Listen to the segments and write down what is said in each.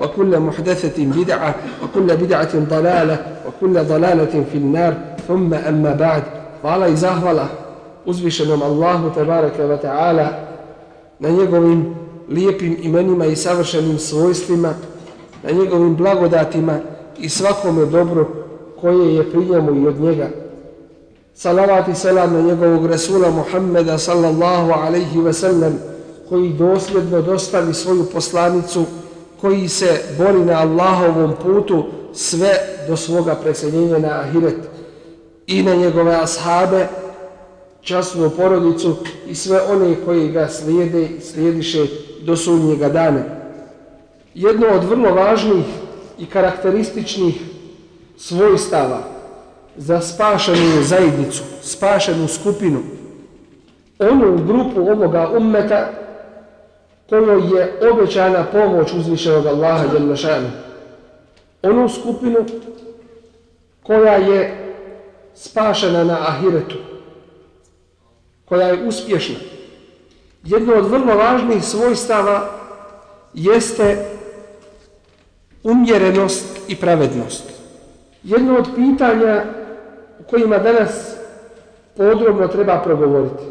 وكل محدثة بدعة وكل بدعة ضلالة وكل ضلالة في النار ثم أما بعد قال إزاهولا uzvišenom Allahu tebareke ve ta'ala na njegovim lijepim imenima i savršenim svojstvima, na njegovim blagodatima i svakome dobro koje je pri njemu i od njega. Salavat i selam na njegovog Rasula Muhammeda sallallahu alaihi ve sellem koji dosljedno dostavi svoju poslanicu koji se bori na Allahovom putu sve do svoga preseljenja na Ahiret i na njegove ashabe časnu porodicu i sve one koji ga slijede i slijediše do sunnjega dana. Jedno od vrlo važnih i karakterističnih svojstava za spašenu zajednicu, spašenu skupinu, onu grupu ovoga ummeta kojoj je obećana pomoć uzvišenog Allaha Đalešanu. Onu skupinu koja je spašena na ahiretu, koja je uspješna. Jedno od vrlo važnih svojstava jeste umjerenost i pravednost. Jedno od pitanja u kojima danas podrobno treba progovoriti.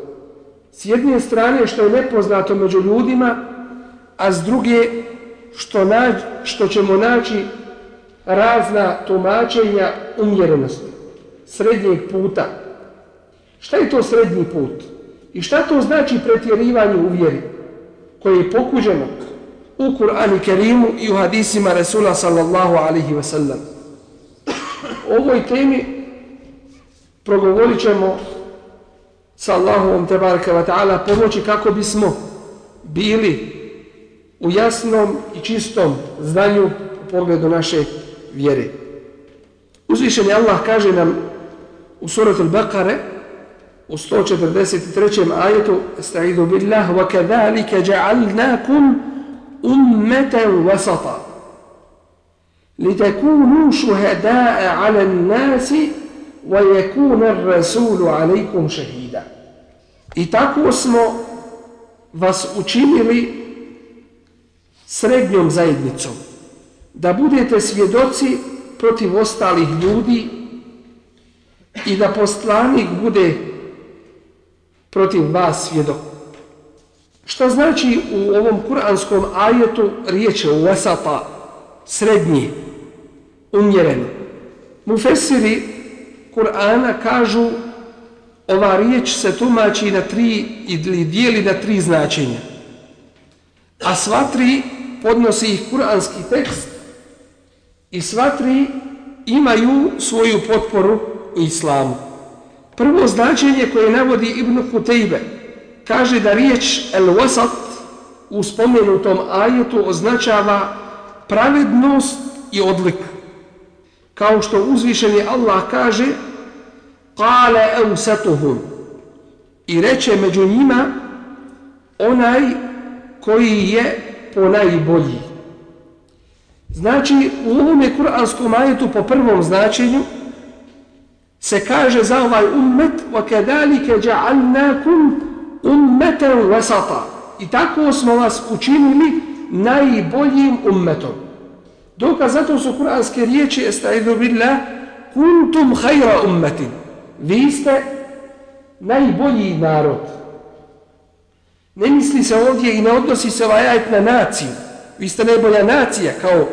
S jedne strane što je nepoznato među ljudima, a s druge što, nađ, što ćemo naći razna tumačenja umjerenosti, srednjeg puta, Šta je to srednji put? I šta to znači pretjerivanje u vjeri koje je pokuđeno u Kur'anu Kerimu i u hadisima Resula sallallahu alaihi ve sellem? O ovoj temi progovorit ćemo sa Allahom tebarka wa ta'ala pomoći kako bismo bili u jasnom i čistom znanju u pogledu naše vjere. Uzvišeni je Allah kaže nam u suratu Al-Baqare u 143. ajetu Estaidu billah wa kadhalika ja'alnakum ummatan wasata litakunu shuhada'a 'ala nasi wa yakuna ar-rasulu 'alaykum shahida I tako smo vas učinili srednjom zajednicom da budete svjedoci protiv ostalih ljudi i da poslanik bude protiv vas svjedok. Šta znači u ovom kuranskom ajetu riječ je u srednji, umjereno? Mufesiri Kur'ana kažu ova riječ se tumači na tri ili dijeli na tri značenja. A sva tri podnosi ih kuranski tekst i sva tri imaju svoju potporu u islamu. Prvo značenje koje navodi Ibn Kutejbe kaže da riječ el-wasat u spomenutom ajetu označava pravednost i odlik. Kao što uzvišeni Allah kaže Kale eusatuhum i reče među njima onaj koji je ponajbolji. Znači u ovome kuranskom ajetu po prvom značenju se kaže za ovaj ummet wa جَعَلْنَاكُمْ ja'alnakum ummatan wasata. I tako smo vas učinili najboljim ummetom. Dokaz zato su kuranske riječi estaidu billah kuntum khayra ummatin. Vi ste najbolji narod ne misli se ovdje i ne odnosi se ovaj ajet na naciju vi ste najbolja nacija kao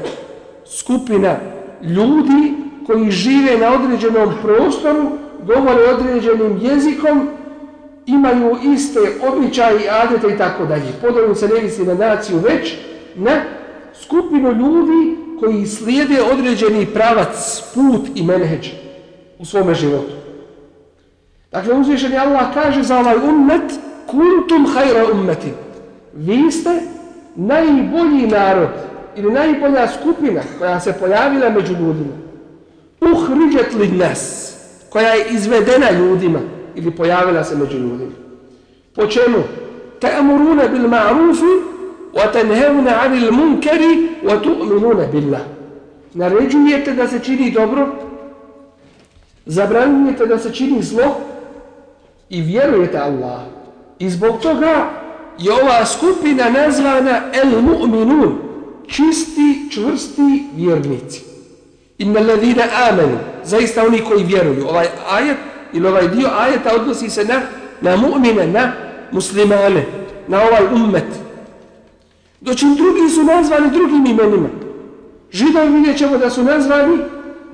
skupina ljudi koji žive na određenom prostoru, govore određenim jezikom imaju iste običaje i adete i tako dalje. Podobno se ne misli na naciju već na skupinu ljudi koji slijede određeni pravac, put i menheđ u svome životu. Dakle, uzvišeni Allah kaže za ovaj ummet kuntum hajra ummeti. Vi ste najbolji narod ili najbolja skupina koja se pojavila među ljudima. Uhriđet li nas, koja je izvedena ljudima ili pojavila se među ljudima. Po čemu? Ta'muruna bil ma'rufi wa tanhauna 'anil munkari wa tu'minuna billah. Naređujete da se čini dobro, zabranjujete da se čini zlo i vjerujete Allah. I zbog toga je ova skupina nazvana el mu'minun, čisti, čvrsti vjernici. Inna ladina amenu, zaista oni koji vjeruju. Ovaj ajet ili ovaj dio ajeta odnosi se na, na mu'mine, na muslimane, na ovaj ummet. Doćim drugi su nazvani drugim imenima. Židovi vidjet ćemo da su nazvani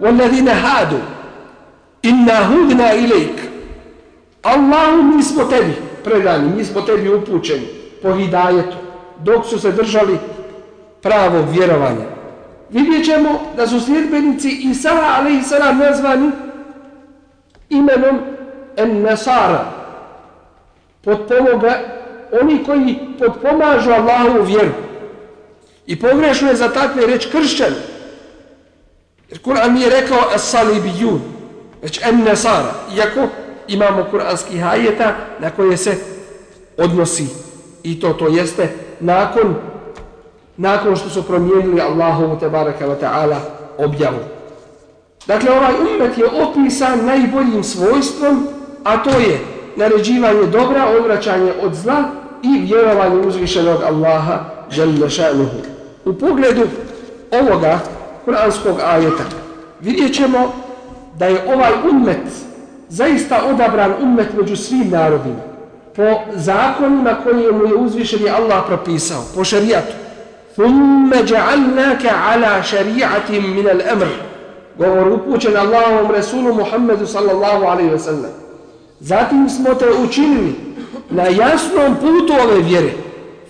وَالَّذِينَ هَادُ إِنَّا هُدْنَا إِلَيْكَ Allahu mi smo tebi predani, mi smo tebi upućeni po hidajetu, dok su se držali pravo vjerovanja. Vidjet ćemo da su sljedbenici Isa, ali i sada nazvani imenom en Nasara, potpomoga, oni koji potpomažu Allahu vjeru. I pogrešno je za takve reći kršćan. Jer Kur'an mi je rekao as-salibijun, već en Nasara, iako imamo kuranskih ajeta na koje se odnosi i to to jeste nakon nakon što su promijenili Allahovu tebaraka wa ta'ala objavu. Dakle, ovaj umet je opisan najboljim svojstvom, a to je naređivanje dobra, odvraćanje od zla i vjerovanje uzvišenog Allaha jalla šanuhu. U pogledu ovoga kuranskog ajeta vidjet ćemo da je ovaj umet zaista odabran umet među svim narodima po zakonima koje mu je uzvišeni Allah propisao, po šarijatu. ثُمَّ جَعَلْنَاكَ عَلَى شَرِيعَةٍ مِنَ الْأَمْرِ Govor upućen Allahovom Resulu Muhammedu sallallahu alaihi wa sallam. Zatim smo te učinili na jasnom putu ove vjere.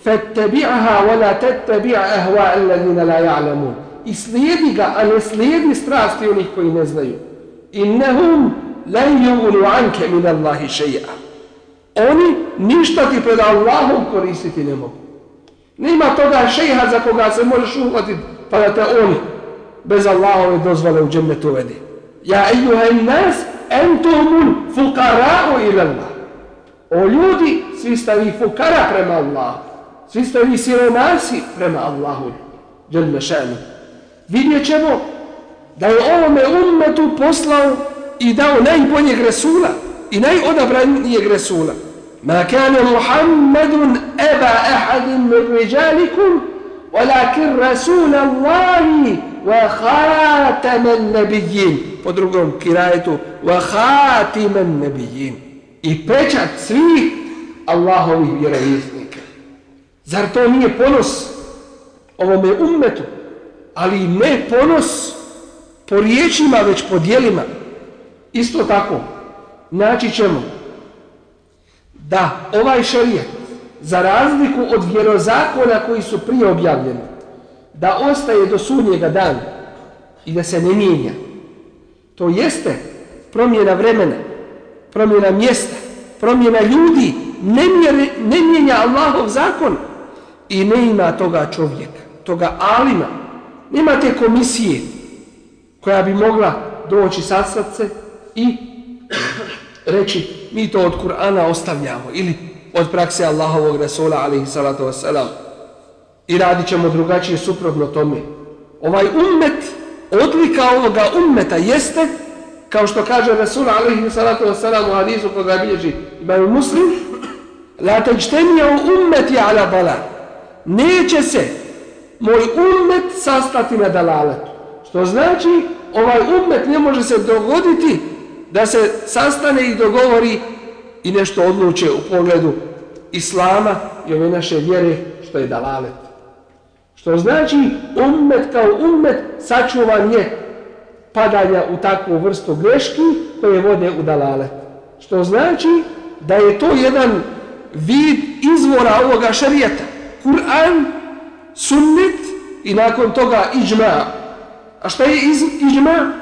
فَتَّبِعَهَا وَلَا تَتَّبِعَ أَهْوَاءَ الَّذِينَ لَا يَعْلَمُونَ I slijedi ga, a ne slijedi strasti onih koji ne znaju. إِنَّهُمْ la يغنوا عنك من الله شيئا oni ništa ti pred Allahom koristiti ne mogu. Nema toga šeha za koga se možeš uhvatiti, pa da te oni bez Allahove dozvole u džennetu uvedi. Ja ejuha in nas, entumul fukarao ila Allah. O ljudi, svi ste vi fukara prema Allahu. Svi ste vi siromasi prema Allahu. Džennetu šanu. Vidjet ćemo da je ovome ummetu poslao i dao najboljeg Resula i najodabranijeg Resula. Ma kane Muhammedun eba ahadim min riđalikum, walakin Rasul Allahi wa khataman nabiyyin. Po drugom kirajetu, wa khatiman nabiyyin. I pečat svih Allahovih vjerovjesnika. Zar to nije ponos ovome ummetu? Ali ne ponos po riječima, već po dijelima. Isto tako, naći ćemo da ovaj šarijet, za razliku od vjerozakona koji su prije objavljeni, da ostaje do sudnjega dana i da se ne mijenja. To jeste promjena vremena, promjena mjesta, promjena ljudi, ne, mjere, ne mijenja Allahov zakon i ne ima toga čovjeka, toga alima. Nema te komisije koja bi mogla doći sa srce i reći mi to od Kur'ana ostavljamo ili od prakse Allahovog Rasula alaihi salatu wasalam i radit ćemo drugačije suprotno tome. Ovaj ummet, odlika ovoga ummeta jeste, kao što kaže Rasul alaihi salatu wasalam u hadisu koga bilježi imaju muslim, la teđtenija u ummeti ala bala. Neće se moj ummet sastati na dalaletu. Što znači, ovaj ummet ne može se dogoditi da se sastane i dogovori i nešto odluče u pogledu Islama i ove naše vjere što je dalalet. Što znači ummet kao ummet sačuvan je padanja u takvu vrstu greški koje vode u dalalet. Što znači da je to jedan vid izvora ovoga šarijeta. Kur'an, sunnet i nakon toga iđma. A šta je iz, iđma?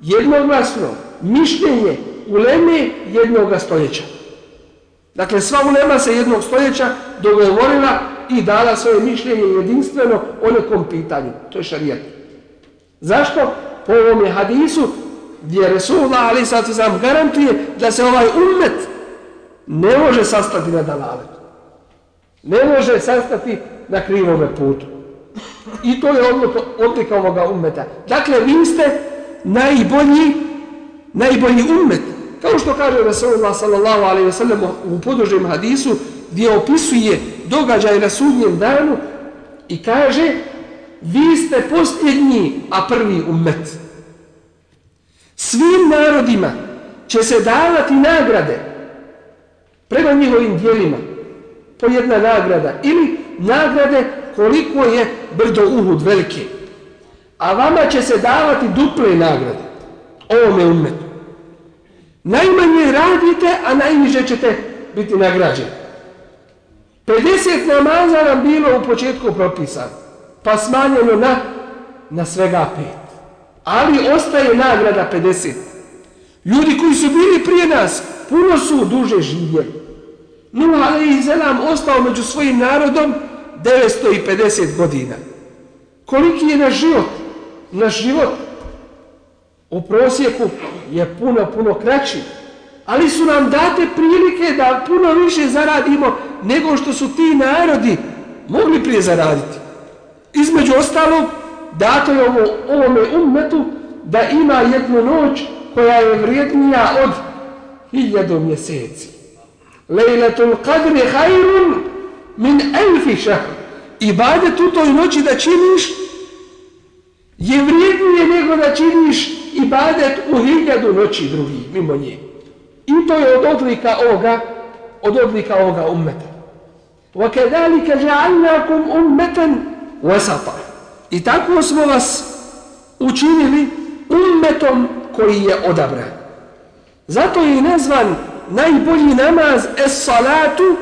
Jednoglasno mišljenje uleme jednog stoljeća. Dakle, sva ulema se jednog stoljeća dogovorila i dala svoje mišljenje jedinstveno o nekom pitanju. To je šarijet. Zašto? Po ovom je hadisu gdje Resulullah ali sad se sam garantuje da se ovaj umet ne može sastati na dalaletu. Ne može sastati na krivome putu. I to je odlika ovoga umeta. Dakle, vi ste najbolji, najbolji ummet. Kao što kaže Rasulullah sallallahu alaihi ve sellem u podužem hadisu gdje opisuje događaj na sudnjem danu i kaže vi ste posljednji, a prvi ummet. Svim narodima će se davati nagrade prema njihovim dijelima po jedna nagrada ili nagrade koliko je brdo uhud velike. A vama će se davati duple nagrade ovome umetu. Najmanje radite, a najniže ćete biti nagrađeni. 50 namaza nam bilo u početku propisano, pa smanjeno na, na svega 5. Ali ostaje nagrada 50. Ljudi koji su bili prije nas, puno su duže živjeli. Nuh alaihi zelam ostao među svojim narodom 950 godina. Koliki je naš život? Naš život u prosjeku je puno, puno kraći. Ali su nam date prilike da puno više zaradimo nego što su ti narodi mogli prije zaraditi. Između ostalog, dato je ovo, ovome ummetu da ima jednu noć koja je vrijednija od hiljadu mjeseci. Lejletul qadri hajrun min elfi šahr. Ibadet u toj noći da činiš je vrijednije nego da činiš ibadet u hiljadu noći drugih, mimo nje. I to je od odlika ovoga, od odlika ovoga ummeta. وَكَذَلِكَ جَعَلْنَاكُمْ أُمَّةً وَسَطًا I tako smo vas učinili ummetom koji je odabran. Zato je nazvan najbolji namaz es salatu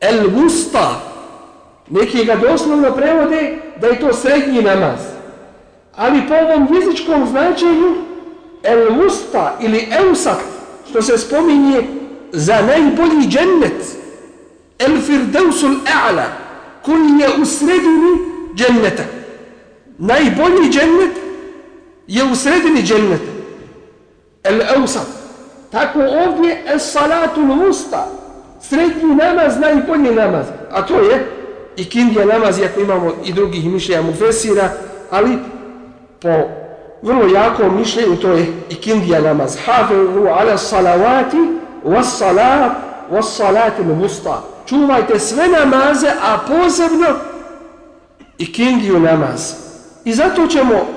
el gusta. Neki ga doslovno prevode da je to srednji namaz. Ali po ovom jezičkom značenju el gusta ili eusak, što se spominje za najbolji džennet el firdausul a'la koji je u sredini dženneta. Najbolji džennet je u sredini dženneta. El eusak. Tako ovdje es salatul usta. Srednji namaz, najbolji namaz. A to je i kindija namaz, iako imamo i drugih mišljenja mu fesira, ali po vrlo jako mišljenju to je ikindija namaz. Hafiru ala salavati was salat was salati musta. Čuvajte sve namaze, a posebno ikindiju namaz. I zato ćemo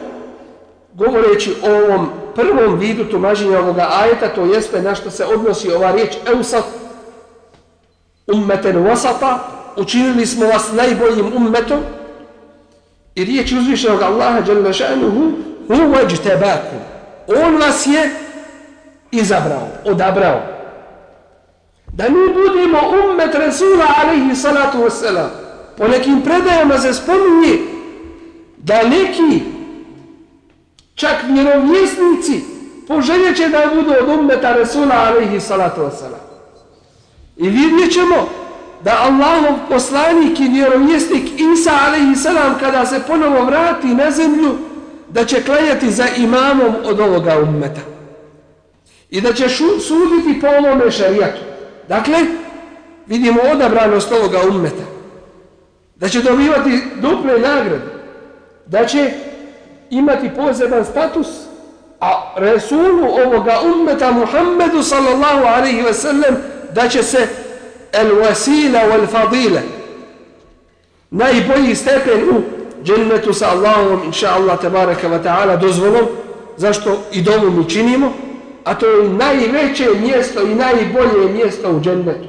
govoreći o ovom prvom vidu tumaženja ovoga ajeta, to jeste na što se odnosi ova riječ eusat, ummeten wasata, učinili smo vas najboljim ummetom, i riječ uzvišenog Allaha jalla ša'nuhu, huwa. On vas je izabrao, odabrao. Da mi budemo ummet Rasula alaihi salatu wassalam. Po nekim predajama se spominje da neki čak vjerovjesnici poželjeće da budu od ummeta Rasula alaihi salatu wassalam. I vidjet ćemo da Allahov poslanik i vjerovjesnik Isa a.s. kada se ponovo vrati na zemlju da će klanjati za imamom od ovoga ummeta. I da će suditi po ovome šarijatu. Dakle, vidimo odabranost ovoga ummeta. Da će dobivati duple nagrade. Da će imati poseban status. A Resulu ovoga ummeta Muhammedu sallallahu alaihi ve sellem da će se el wasila wal fadila najbolji stepen u džennetu sa Allahom inša Allah tabaraka wa ta'ala dozvolom zašto i domu mi činimo a to je najveće mjesto i najbolje mjesto u džennetu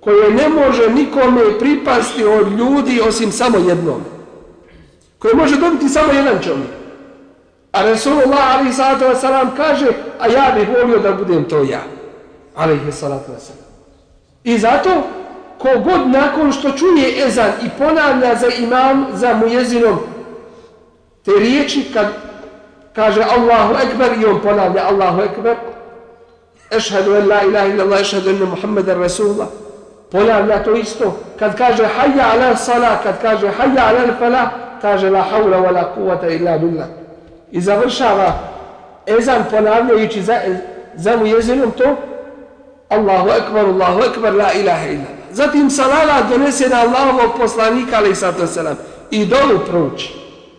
koje ne može nikome pripasti od ljudi osim samo jednom koje može dobiti samo jedan čovjek. A Resulullah ali sada salam kaže a ja bih volio da budem to ja. Alaihi salatu wasalam. I zato, kogod nakon što čuje ezan i ponavlja za imam, za mujezinom, te riječi kad kaže Allahu Ekber i on ponavlja Allahu Ekber, ešhedu en la ilaha illallah, ešhedu enne Muhammeden Rasulullah, ponavlja to isto. Kad kaže hayya ala sala, kad kaže hayya ala fala, kaže la haula wa la kuvata illa billah. I završava ezan ponavljajući za, za mu jezinom to الله أكبر الله أكبر لا إله إلا الله zatim salala donese na Allahovog poslanika عليه sallatu wasalam i dolu proći.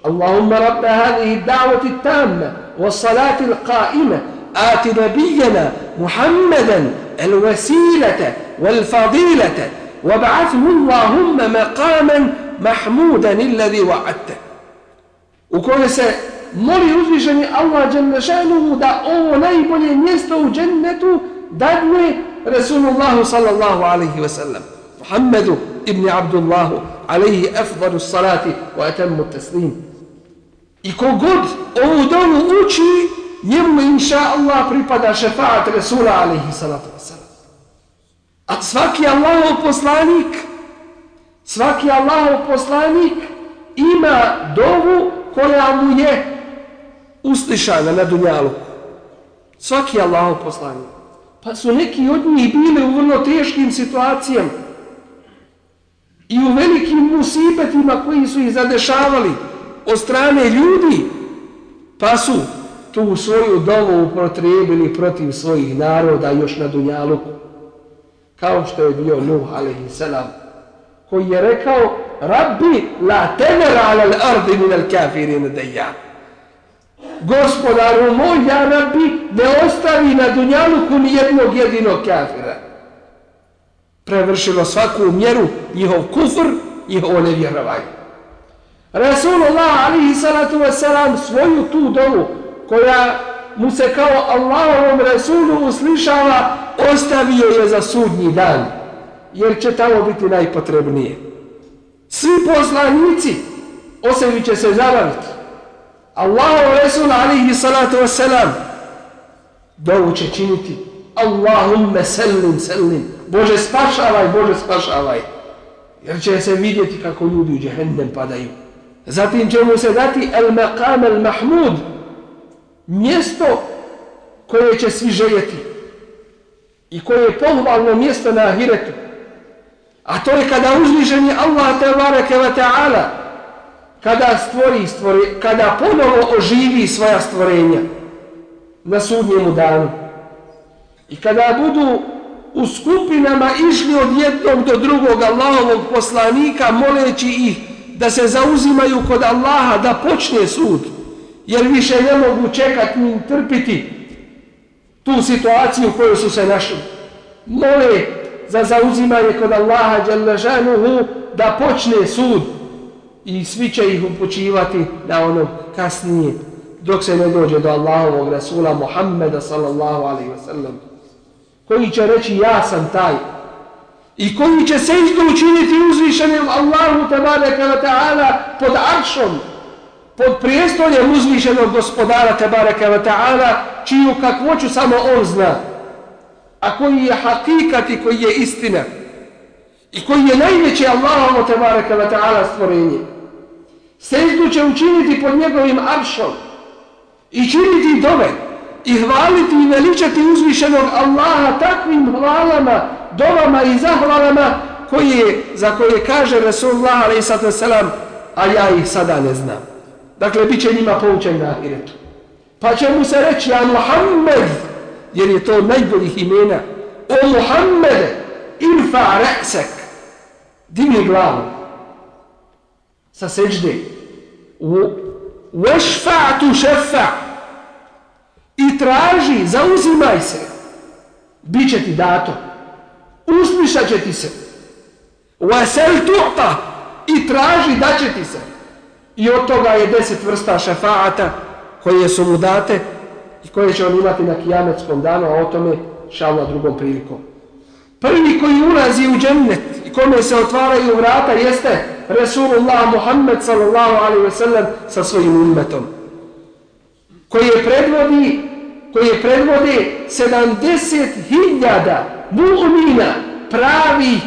اللهم رب هذه الدعوة التامة والصلاة القائمة آت نبينا محمدا الوسيلة والفضيلة وابعثه اللهم مقاما محمودا الذي وعدته وكون مولي الله جل شأنه دا أو نيبني ميستو جنته dadne Resulullahu sallallahu alaihi wa sallam Muhammedu ibn Abdullahu alaihi afdalu salati wa atammu taslim i kogod ovu dovu uči njemu inša Allah pripada šefaat Resula alaihi salatu wasalam. A svaki Allahov poslanik, svaki Allahov poslanik ima dovu koja mu je uslišana na dunjalu. Svaki Allahov poslanik. Pa su neki od njih bili u vrlo teškim situacijama i u velikim musibetima koji su ih zadešavali od strane ljudi, pa su tu svoju dovu upotrijebili protiv svojih naroda još na Dunjaluku. Kao što je bio Nuh alaihi salam, koji je rekao Rabbi la tener ala l'ardi min al kafirin. Gospodaru moj, ja Rabbi, ne ostavi na Dunjaluku ni jednog jedinog kafira. Prevršilo svaku mjeru njihov kufr, njihovo nevjerovanje. Rasulullah alihi salatu wasalam svoju tu dovu koja mu se kao Allahovom Rasulu uslišava, ostavio je za sudnji dan, jer će tamo biti najpotrebnije. Svi poslanici osebi će se zabaviti. Allahov Resul alihi salatu wasalam dovu će činiti Allahumme selim, selim. Bože spašavaj, Bože spašavaj jer će se vidjeti kako ljudi u džehendem padaju. Zatim će mu se dati el maqam el mahmud mjesto koje će svi željeti i koje je pohvalno mjesto na ahiretu. A to je kada uzviženi Allah te bareke ve ta'ala kada stvori, stvori, kada ponovo oživi svoja stvorenja na sudnjemu danu. I kada budu u skupinama išli od jednog do drugog Allahovog poslanika moleći ih da se zauzimaju kod Allaha da počne sud jer više ne mogu čekati ni trpiti tu situaciju u kojoj su se našli. Mole za zauzimanje kod Allaha Đaležanuhu da počne sud i svi će ih upućivati na ono kasnije dok se ne dođe do Allahovog Rasula Muhammeda sallallahu alaihi wa sallam koji će reći ja sam taj i koji će se isto učiniti uzvišenim Allahu tabaraka wa ta'ala pod aršom pod prijestoljem uzvišenog gospodara Tebareka wa ta'ala, čiju kakvoću samo on zna, a koji je hakikat i koji je istina, i koji je najveće Allahovo Tebareka wa ta'ala stvorenje. Sejdu će učiniti pod njegovim aršom i činiti dove i hvaliti i veličati uzvišenog Allaha takvim hvalama, dovama i zahvalama koje, za koje kaže Rasulullah a.s. a ja ih sada ne znam. Dakle, bit će njima poučaj na ahiretu. Pa će mu se reći, ja Muhammed, jer je to najboljih imena, o Muhammed, infa re'sek, digni glavu, sa seđde, vešfa'tu šefa, i traži, zauzimaj se, Biće ti dato, usmišat će ti se, Vesel tu'ta, i traži, da će ti se, I od toga je deset vrsta šefaata koje su mu date i koje će on imati na kijametskom danu, a o tome šalna drugom prilikom. Prvi koji ulazi u džennet i kome se otvaraju vrata jeste Resulullah Muhammed sallallahu alaihi ve sellem sa svojim umetom. Koji je predvodi, koje predvode 70.000 mu'mina, pravi,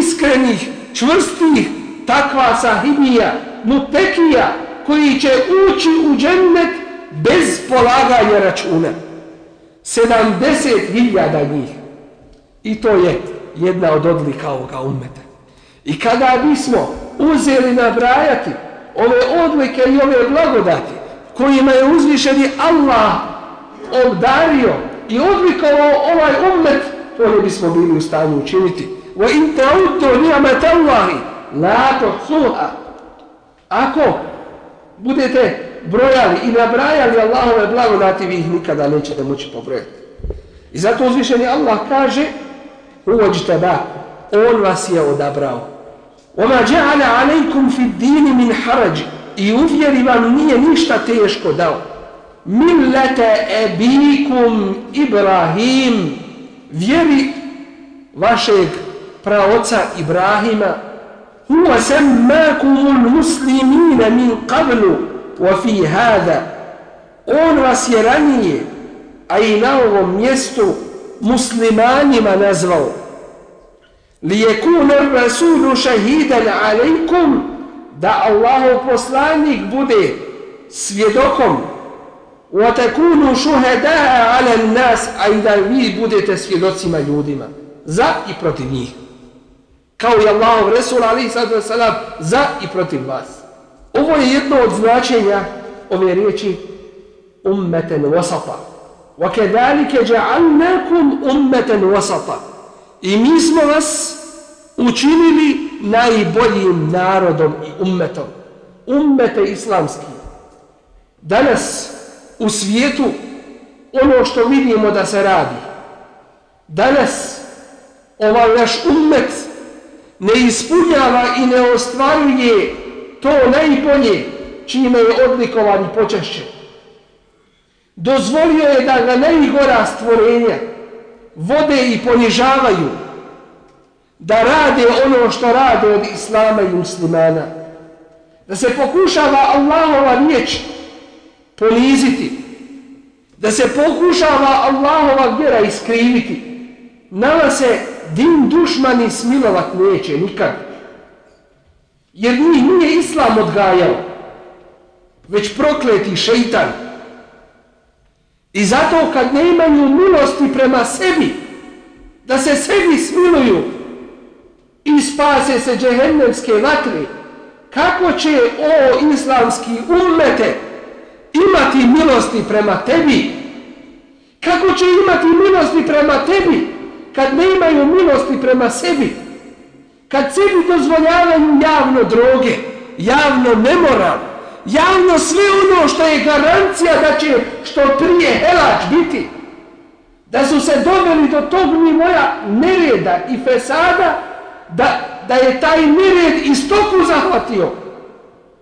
iskrenih, čvrstih, takva sahibija, mutekija, koji će ući u džennet bez polaganja računa. 70.000 njih. I to je jedna od odlika ovoga umeta. I kada bismo uzeli nabrajati ove odlike i ove blagodati kojima je uzvišeni Allah obdario i odlikovao ovaj ummet, to ne bismo bili u stanju učiniti. Wa in ta'uddu ni'mat Allahi la tuhsuha. Ako budete brojali i nabrajali Allahove blagodati, vi ih nikada nećete moći pobrojati. I zato uzvišeni Allah kaže uvođite da on vas je odabrao. Oma dja'ala alejkum fi dini min harađi i uvjeri vam nije ništa teško dao. Millete ebikum Ibrahim. Vjeri vašeg praoca Ibrahima. Huwa semmakumul muslimina min qablu wa fi hada. On vas je ranije a i na ovom mjestu muslimanima nazvao li yekuna rasulu shahidan alaykum da Allahu poslanik bude svjedokom. wa takunu shuhadaa ala an-nas aida vi budete svjedocima ljudima za i protiv njih. Kao i Allahov Resul alaihi sallatu wasalam za i protiv vas. Ovo je jedno od značenja ove riječi ummeten wasata wa kedalike ja'alnakum ummeten wasata i mi smo vas učinili najboljim narodom i ummetom. Ummete islamski. Danas u svijetu ono što vidimo da se radi. Danas ovaj naš ummet ne ispunjava i ne ostvaruje to najbolje čime je odlikovan i počešće. Dozvolio je da ga najgora stvorenja vode i ponižavaju, da rade ono što rade od islama i muslimana, da se pokušava Allahova riječ poniziti, da se pokušava Allahova vjera iskriviti, nama se din dušmani smilovat neće nikad. Jer njih nije islam odgajao, već prokleti šeitan. I zato kad ne imaju milosti prema sebi, da se sebi smiluju i spase se džehennemske vatre, kako će o islamski ummete imati milosti prema tebi? Kako će imati milosti prema tebi? kad ne imaju milosti prema sebi, kad sebi dozvoljavaju javno droge, javno nemoral, javno sve ono što je garancija da će što prije helač biti, da su se doveli do tog nivoja nereda i fesada, da, da je taj nered istoku zahvatio,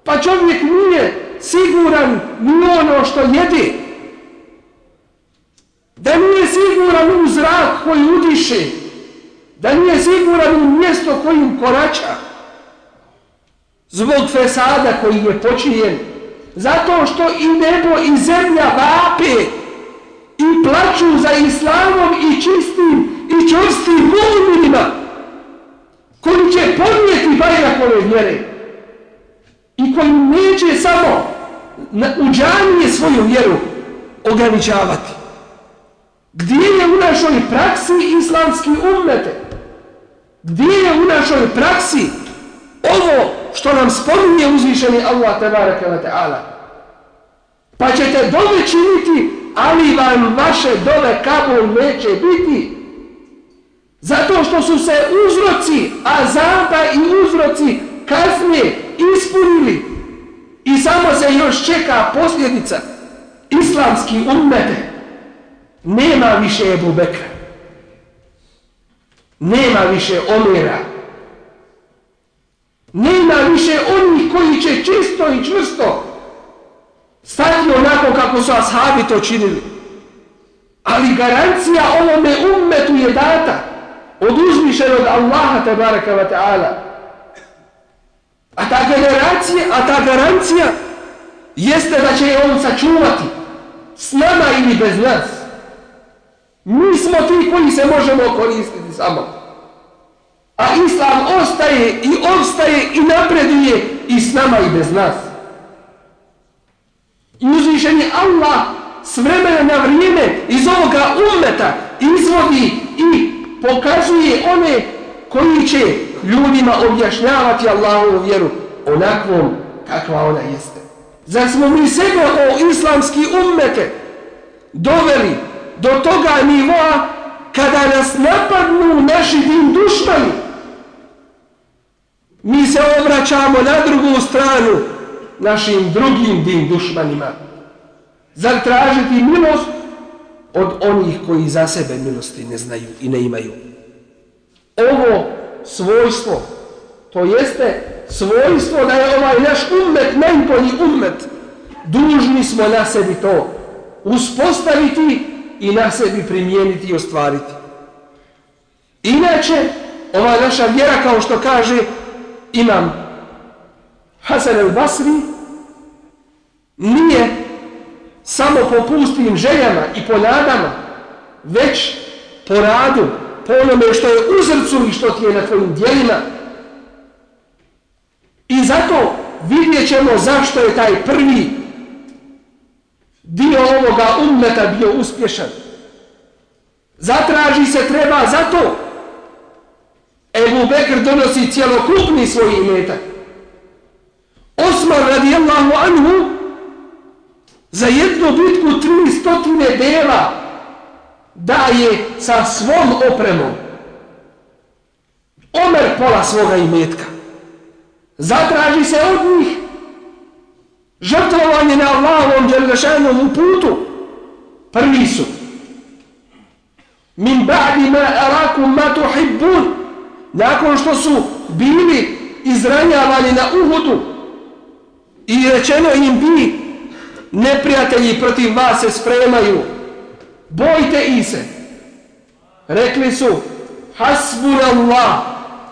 pa čovjek nije siguran ni ono što jede, da nije siguran u zrak koji udiše, da nije siguran u mjesto kojim korača, zbog fesada koji je počinjen, zato što i nebo i zemlja vape i plaću za islamom i čistim i čvrstim mu'minima koji će podnijeti bajrakove vjere i koji neće samo u džanije svoju vjeru ograničavati. Gdje je u našoj praksi islamski ummete? Gdje je u našoj praksi ovo što nam spominje uzvišeni Allah tabaraka wa ta'ala? Pa ćete dove činiti, ali vam vaše dove kabul neće biti. Zato što su se uzroci azaba i uzroci kazne ispunili. I samo se još čeka posljedica islamski ummete. Nema više Ebu Bekra. Nema više Omera. Nema više onih koji će čisto i čvrsto stati onako kako su ashabi to činili. Ali garancija ovome ummetu je data od uzmišenog Allaha tabaraka wa ta'ala. A ta generacija, a ta garancija jeste da će on sačuvati s nama ili bez nas Mi smo ti koji se možemo koristiti samo. A Islam ostaje i ostaje i napreduje i s nama i bez nas. I uzvišen je Allah s vremena na vrijeme iz ovoga umeta izvodi i pokazuje one koji će ljudima objašnjavati Allahovu vjeru onakvom kakva ona jeste. Zar smo mi sebe o islamski ummete doveli do toga nivoa kada nas napadnu naši din dušmani? Mi se obraćamo na drugu stranu našim drugim din dušmanima. Zar tražiti milost od onih koji za sebe milosti ne znaju i ne imaju? Ovo svojstvo, to jeste svojstvo da je ovaj naš ummet, najbolji ummet, dužni smo na sebi to uspostaviti i na sebi primijeniti i ostvariti. Inače, ova naša vjera, kao što kaže imam Hasan el Basri, nije samo po pustim željama i po nadama, već po radu, po onome što je u srcu i što ti je na tvojim dijelima. I zato vidjet ćemo zašto je taj prvi dio ovoga ummeta bio uspješan. Zatraži se treba zato. Ebu Bekr donosi cjelokupni svoj imetak. Osman radijallahu anhu za jednu bitku tri stotine dela daje sa svom opremom. Omer pola svoga imetka. Zatraži se od njih žrtvovanje na Allahovom djelgašanom putu. Prvi su. Min ba'di ma arakum ma tuhibbun. Nakon što su bili izranjavani na Uhudu i rečeno im bi neprijatelji protiv vas se spremaju. Bojte i se. Rekli su hasbun Allah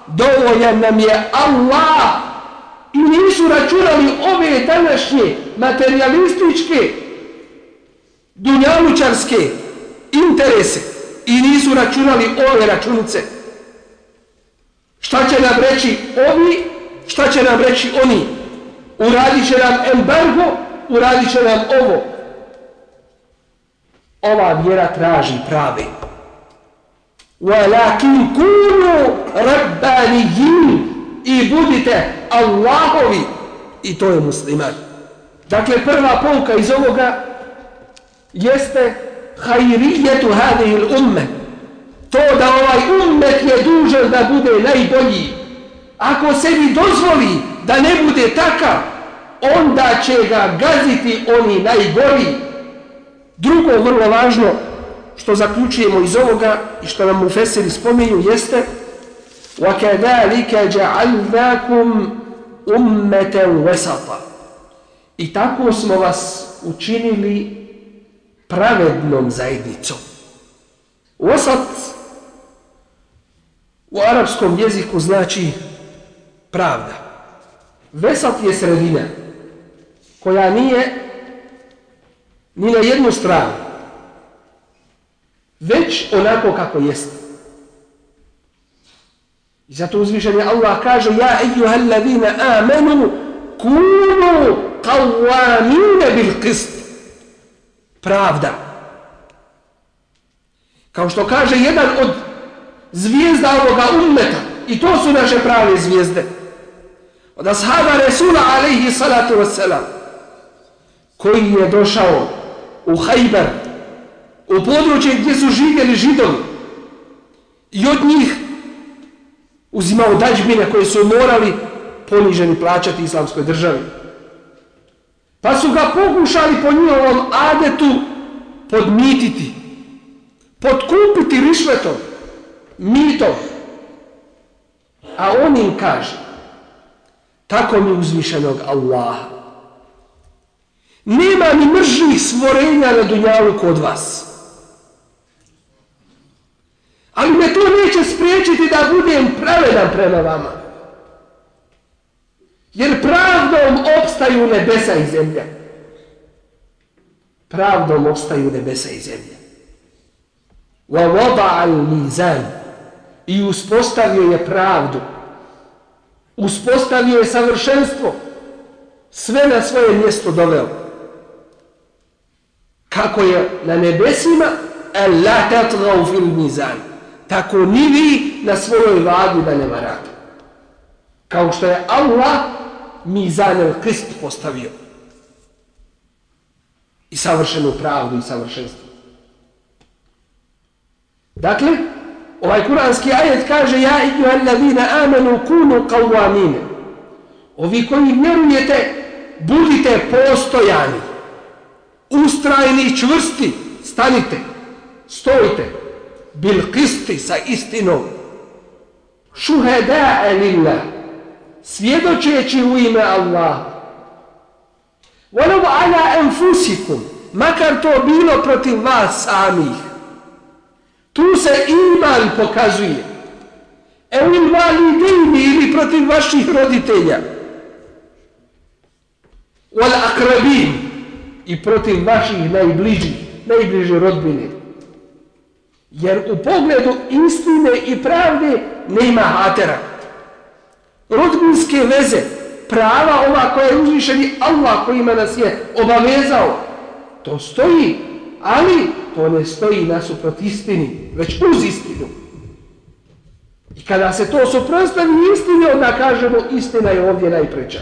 dovoljan nam je Allah i nisu računali ove današnje materialističke dunjalučarske interese i nisu računali ove računice. Šta će nam reći ovi, šta će nam reći oni? Uradit će nam embargo, uradit će nam ovo. Ova vjera traži prave. وَلَكِنْ كُونُوا رَبَّانِيِّينَ I budite Allahovi. I to je musliman. Dakle, prva pouka iz ovoga jeste hajrijetu hadihil umme. To da ovaj ummet je dužan da bude najbolji. Ako se mi dozvoli da ne bude takav, onda će ga gaziti oni najgori. Drugo, vrlo važno, što zaključujemo iz ovoga i što nam u Feseri spominju, jeste وَكَذَلِكَ جَعَلْنَاكُمْ أُمَّةً وَسَطًا I tako smo vas učinili pravednom zajednicom. Wasat u arapskom jeziku znači pravda. Vesat je sredina koja nije ni na jednu stranu, već onako kako jeste. I zato uzvišen je Allah kaže Ja ejuha alladhina amanu kunu qawamine bil qist. Pravda. Kao što kaže jedan od zvijezda ovoga ummeta. I to su naše prave zvijezde. Od ashaba Resula alaihi salatu wassalam koji je došao u Hajber u područje gdje su živjeli židovi i od njih uzimao dađbine koje su morali poniženi plaćati islamskoj državi. Pa su ga pokušali po njihovom adetu podmititi, podkupiti rišvetom, mitov. A on im kaže, tako mi uzvišenog Allaha, nema ni mržnih stvorenja na dunjalu kod vas. Ali me to neće spriječiti da budem pravedan prema vama. Jer pravdom opstaju nebesa i zemlja. Pravdom opstaju nebesa i zemlja. wa wada al mizan i uspostavio je pravdu. Uspostavio je savršenstvo. Sve na svoje mjesto doveo. Kako je na nebesima Allah tatghaw fil mizan. Tako ni vi na svojoj vagi da ne varate. Kao što je Allah mizan el krist postavio. I savršenu pravdu i savršenstvo. Dakle ovaj kuranski ajet kaže ja idu alladina amanu kunu qawamine ovi koji vjerujete budite postojani. Ustrajni čvrsti stanite stojite. Bil kisti sa istinom. Šuheda lillah svjedočeći u ime Allah walau ala enfusikum makar to bilo protiv vas samih tu se iman pokazuje. Evo validini ili protiv vaših roditelja. Wal akrabin. I protiv vaših najbližih najbliže rodbine. Jer u pogledu istine i pravde nema hatera. Rodbinske veze prava ova koja je uzvišeni Allah kojima nas je obavezao to stoji ali to ne stoji nasuprot istini već uz istinu. I kada se to suprostavi istini onda kažemo istina je ovdje najpreća.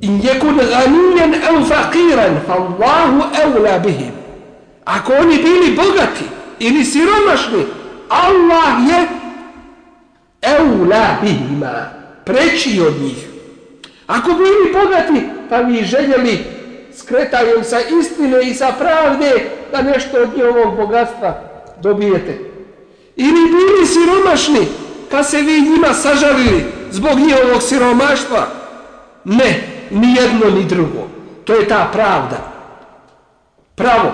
In jekun ganijen au fakiran fa Allahu evla bihim. Ako oni bili bogati ili siromašni Allah je evla bihima preći od njih. Ako bili bogati pa vi željeli skretanjem sa istine i sa pravde da nešto od njihovog bogatstva dobijete ili bili siromašni pa se vi njima sažalili zbog njihovog siromaštva ne ni jedno ni drugo. To je ta pravda. Pravo.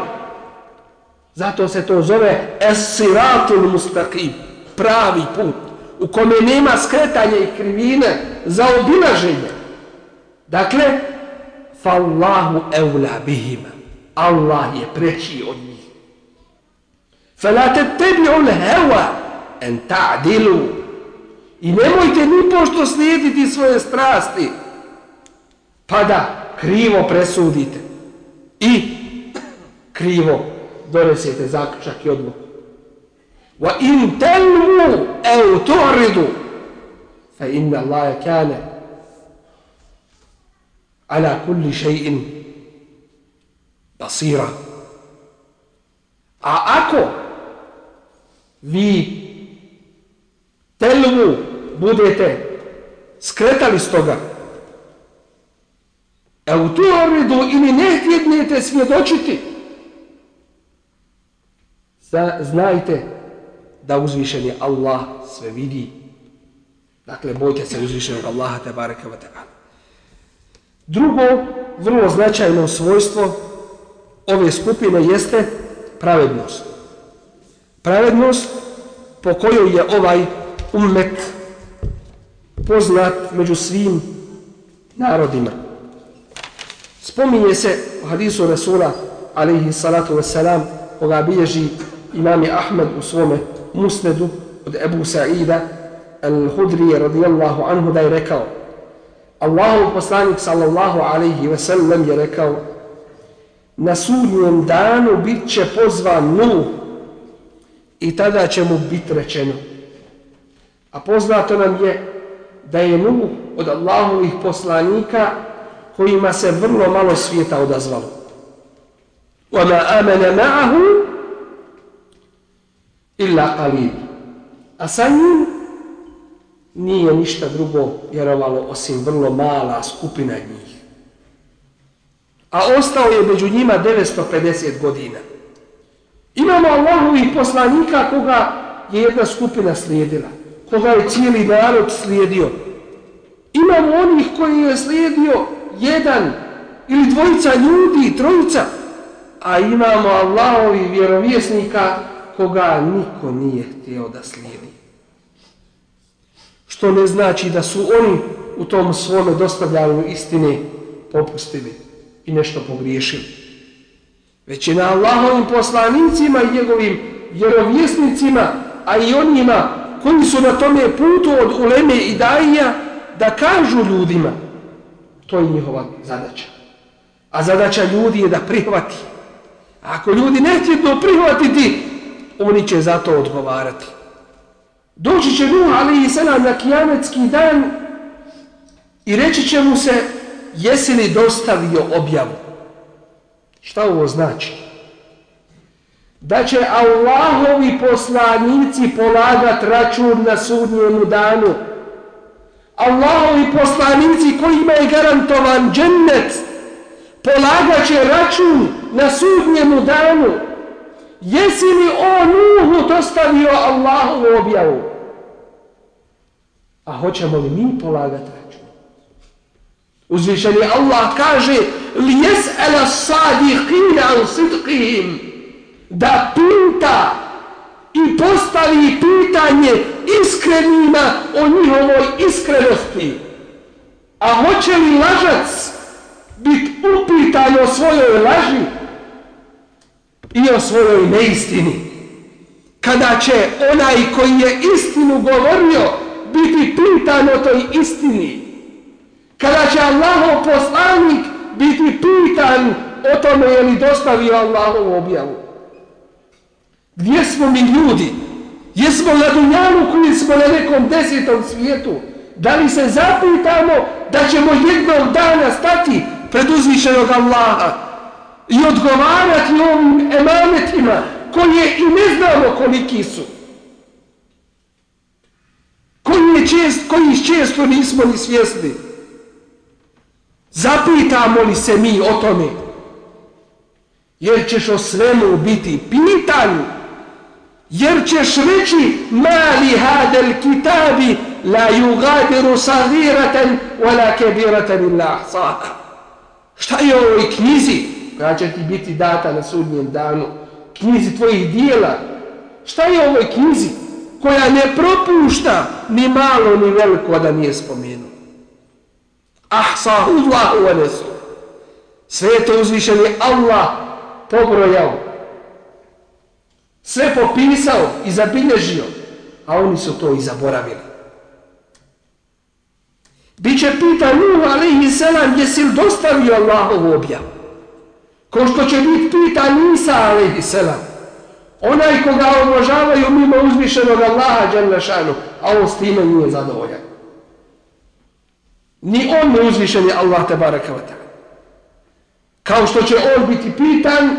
Zato se to zove esiratul mustaqim. Pravi put. U kome nema skretanja i krivine za obilaženje. Dakle, fallahu اولى bihima. Allah je preći od njih. الهوى ان تعدلوا hewa en ta'dilu. I nemojte ni pošto slijediti svoje strasti pa da krivo presudite i krivo donesete zaključak i odluku. Wa in telmu tu'ridu fa inna ala kulli shay'in basira. A ako vi telmu budete skretali s toga E u tu oridu ili ne htjednete svjedočiti, znajte da uzvišen je Allah sve vidi. Dakle, bojte se uzvišenog Allaha te wa ta'ala. Drugo, vrlo značajno svojstvo ove skupine jeste pravednost. Pravednost po kojoj je ovaj ummet poznat među svim narodima. Spominje se u hadisu Rasula alaihi salatu wasalam koga bilježi imami Ahmed u svome musnedu od Ebu Sa'ida al-Hudri radijallahu anhu da je rekao Allahu poslanik sallallahu alaihi wasallam je rekao na sudnjem danu bit će pozvan Nuh i tada će mu bit rečeno a poznato nam je da je Nuh od Allahovih poslanika kojima se vrlo malo svijeta odazvalo. وَمَا آمَنَ مَعَهُ إِلَّا قَلِيلٌ A sa njim nije ništa drugo vjerovalo osim vrlo mala skupina njih. A ostao je među njima 950 godina. Imamo Allahovih poslanika koga je jedna skupina slijedila, koga je cijeli narod slijedio. Imamo onih koji je slijedio jedan ili dvojica ljudi, trojica, a imamo Allahovi vjerovjesnika koga niko nije htio da slijedi. Što ne znači da su oni u tom svome dostavljanju istine popustili i nešto pogriješili. već je na Allahovim poslanicima i njegovim vjerovjesnicima, a i onima koji su na tome putu od uleme i dajija, da kažu ljudima, to je njihova zadaća. A zadaća ljudi je da prihvati. A ako ljudi ne htje to prihvatiti, oni će za to odgovarati. Doći će Nuh, ali salam selam na kijametski dan i reći će mu se, jesi li dostavio objavu? Šta ovo znači? Da će Allahovi poslanici polagat račun na sudnjemu danu. Allahovi poslanici kojima je garantovan džennet polagat će račun na sudnjemu danu. Jesi li o Nuhu dostavio Allahovu objavu? A hoćemo li mi polagati račun? Uzvišeni Allah kaže li jes ala sadiqina u sidqihim da pita i postavi pitanje iskrenima o njihovoj iskrenosti. A hoće li lažac biti upitan o svojoj laži i o svojoj neistini? Kada će onaj koji je istinu govorio biti pitan o toj istini? Kada će Allahov poslanik biti pitan o tome je li dostavio Allahov objavu? Gdje smo mi ljudi? Jesmo na Dunjanu koji smo na nekom desetom svijetu? Da li se zapitamo da ćemo jednog dana stati pred uzvišenog Allaha i odgovarati ovim emanetima koje i ne znamo koliki su? Koji, je čest, koji često nismo ni svjesni? Zapitamo li se mi o tome? Jer ćeš o svemu biti pitanju jer ćeš reći mali hadel kitabi la yugadiru sagiratan wala kebiratan illa ahsaha šta je ovoj knjizi koja će ti biti data na sudnjem danu? Knjizi tvojih dijela. Šta je ovoj knjizi? Koja ne propušta ni malo ni veliko da nije spomenu ahsahu Allahu wa nesu sve to uzvišen je Allah pobrojao sve popisao i zabilježio, a oni su to i zaboravili. Biće pita Nuh alaihi selam, jesi li dostavio Allahovu objavu? Ko što će biti pita Nisa alaihi selam, onaj koga obožavaju mimo uzvišenog Allaha Đalešanu, a on s time nije zadovoljan. Ni on ne uzvišen je Allah te barakavata. Kao što će on biti pitan,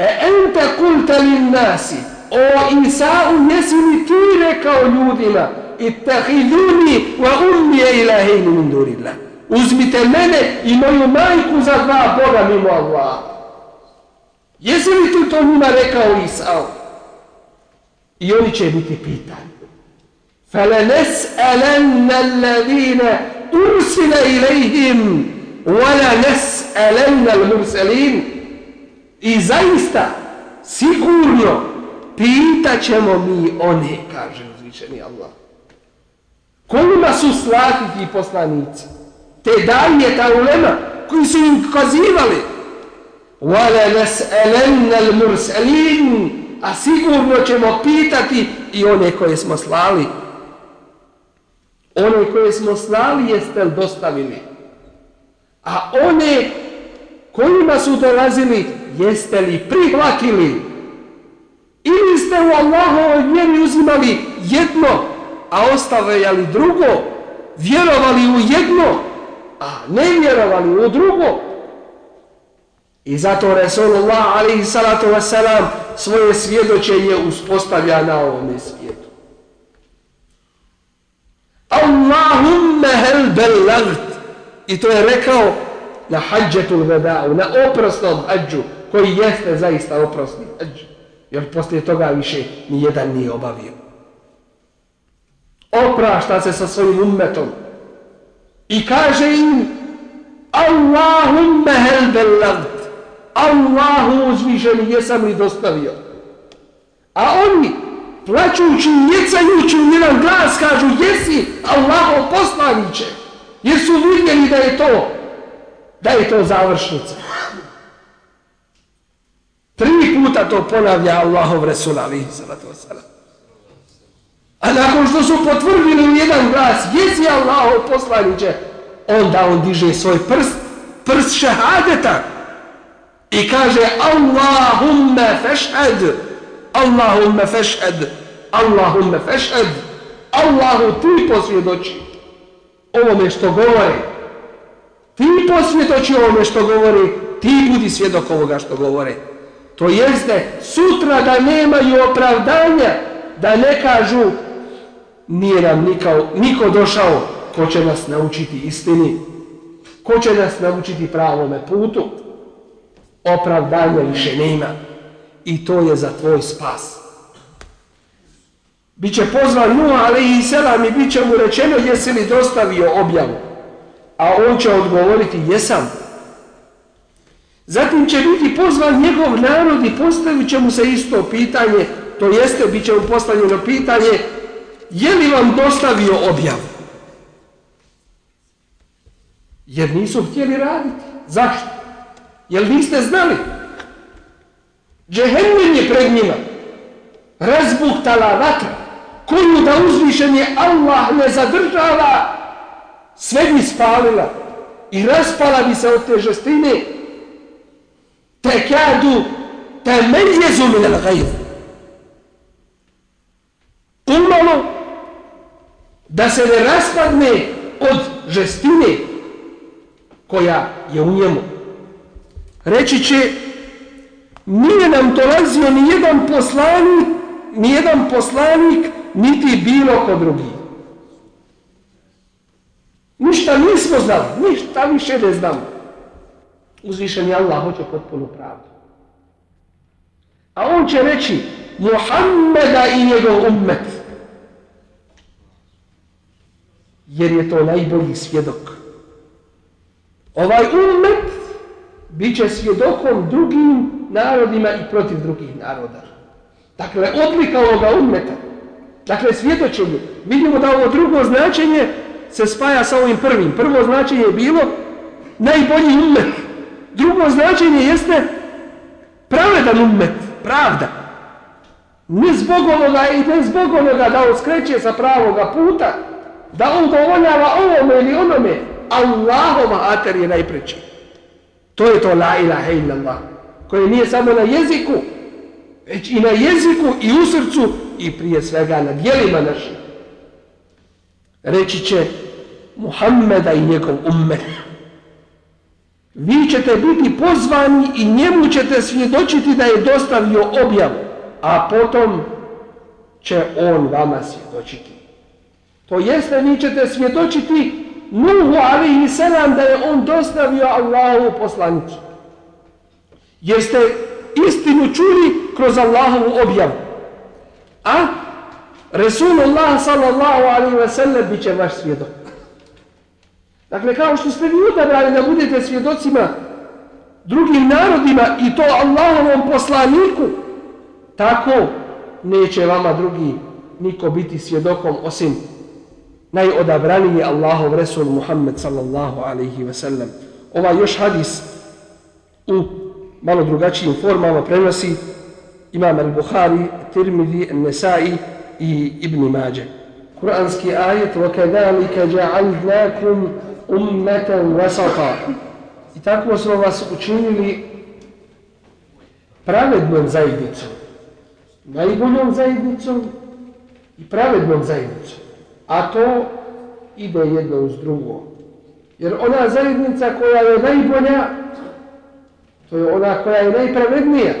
E ente kulta lin nasi, o Isau, jesi li ti rekao ljudima, ittahiduni wa umije ilahini min durillah. Uzmite mene i moju majku za dva Boga mimo Allaha. Jesi li ti to njima rekao Isao? I oni će biti pitani. Fele nes alenna alladhina ursila ilaihim, wala nes al-mursalin, I zaista, sigurno, pitaćemo mi one, kaže uzvišeni Allah. Kojima su slati ti poslanici? Te dalje, ta ulema, koji su im kazivali. Wala نَسْأَلَنَّ al-mursalin, a sigurno ćemo pitati i one koje smo slali. One koje smo slali jeste li dostavili? A one kojima su dolazili jeste li prihvatili ili ste u Allahovoj vjeri uzimali jedno, a ostavljali drugo, vjerovali u jedno, a ne vjerovali u drugo. I zato Resulullah alaihi salatu wasalam svoje svjedočenje uspostavlja na ovom svijetu. Allahumma hel belagt. i to je rekao na hađetul veda'u, na oprosnom hađu, koji jeste zaista oprosni hađ, jer poslije toga više ni jedan nije obavio. Oprašta se sa svojim ummetom i kaže im Allahumma hel belagt. Allahu uzvišeni jesam li dostavio. A oni plaćujući, njecajući u jedan glas kažu jesi Allahov poslaniće. Jer su vidjeli da je to da je to završnica. Tri puta to ponavlja Allahov Resul alihi salatu wasalam. A nakon što su potvrdili u jedan glas, jesi Allahov poslaniće, onda on diže svoj prst, prst šehadeta i kaže Allahumma fešhed, Allahumma fešhed, Allahumma fešhed, Allahu ti posvjedoči ovome što govori. Ti posvjedoči ovome što govori. ti budi svjedok ovoga što govore. To jeste sutra da nemaju opravdanja, da ne kažu nije nam nikao, niko došao ko će nas naučiti istini, ko će nas naučiti pravome putu, opravdanja više nema. I to je za tvoj spas. Biće pozvan Nuh, ali i selam i bit će mu rečeno jesi li dostavio objavu. A on će odgovoriti jesam. Zatim će biti pozvan njegov narod i postavit će mu se isto pitanje, to jeste, bit će mu postavljeno pitanje, je li vam dostavio objavu? Jer nisu htjeli raditi. Zašto? Jer niste znali? Džehennem je pred njima. Razbuktala vatra. Koju da uzvišenje Allah ne zadržava, sve bi spalila i raspala bi se od te žestine. Te kadu te menjezu min al gajru. Umalo da se ne raspadne od žestine koja je u njemu. Reći će, nije nam dolazio ni jedan poslanik, ni jedan poslanik, niti bilo ko drugi. Ništa nismo znali, ništa više ne znamo. Uzvišen je Allah, hoće potpuno pravdu. A on će reći, Muhammeda i njegov ummet, jer je to najbolji svjedok. Ovaj ummet bit će svjedokom drugim narodima i protiv drugih naroda. Dakle, odlika ovoga ummeta, dakle, svjedočenje, vidimo da ovo drugo značenje se spaja sa ovim prvim. Prvo značenje je bilo najbolji ummet. Drugo značenje jeste pravedan ummet, pravda. Ne zbog onoga i ne zbog onoga da on skreće sa pravoga puta, da on dovoljava ovome ili onome, Allahova ater je najpreći. To je to la ilaha illallah, koje nije samo na jeziku, već i na jeziku i u srcu i prije svega na dijelima našim. Reći će Muhammeda i njegov ummet. Vi ćete biti pozvani i njemu ćete svjedočiti da je dostavio objavu, a potom će on vama svjedočiti. To jeste, vi ćete svjedočiti Nuhu alihi selam da je on dostavio Allahu poslanicu. Jeste istinu čuli kroz Allahovu objavu. A Resulullah sallallahu alaihi ve sellem bit će vaš svjedok. Dakle, kao što ste vi odabrali da budete svjedocima drugim narodima i to Allahovom poslaniku, tako neće vama drugi niko biti svjedokom osim najodabraniji Allahov Resul Muhammed sallallahu alaihi ve sellem. Ova još hadis u malo drugačijim formama prenosi imam al-Bukhari, Tirmidhi, Nesai i Ibn Mađe. Kur'anski ajet وَكَذَلِكَ جَعَلْنَاكُمْ أُمَّةً وَسَطًا I tako smo vas učinili pravednom zajednicom. Najboljom zajednicom i pravednom zajednicom. A to ide jedno uz drugo. Jer ona zajednica koja je najbolja, to je ona koja je najpravednija.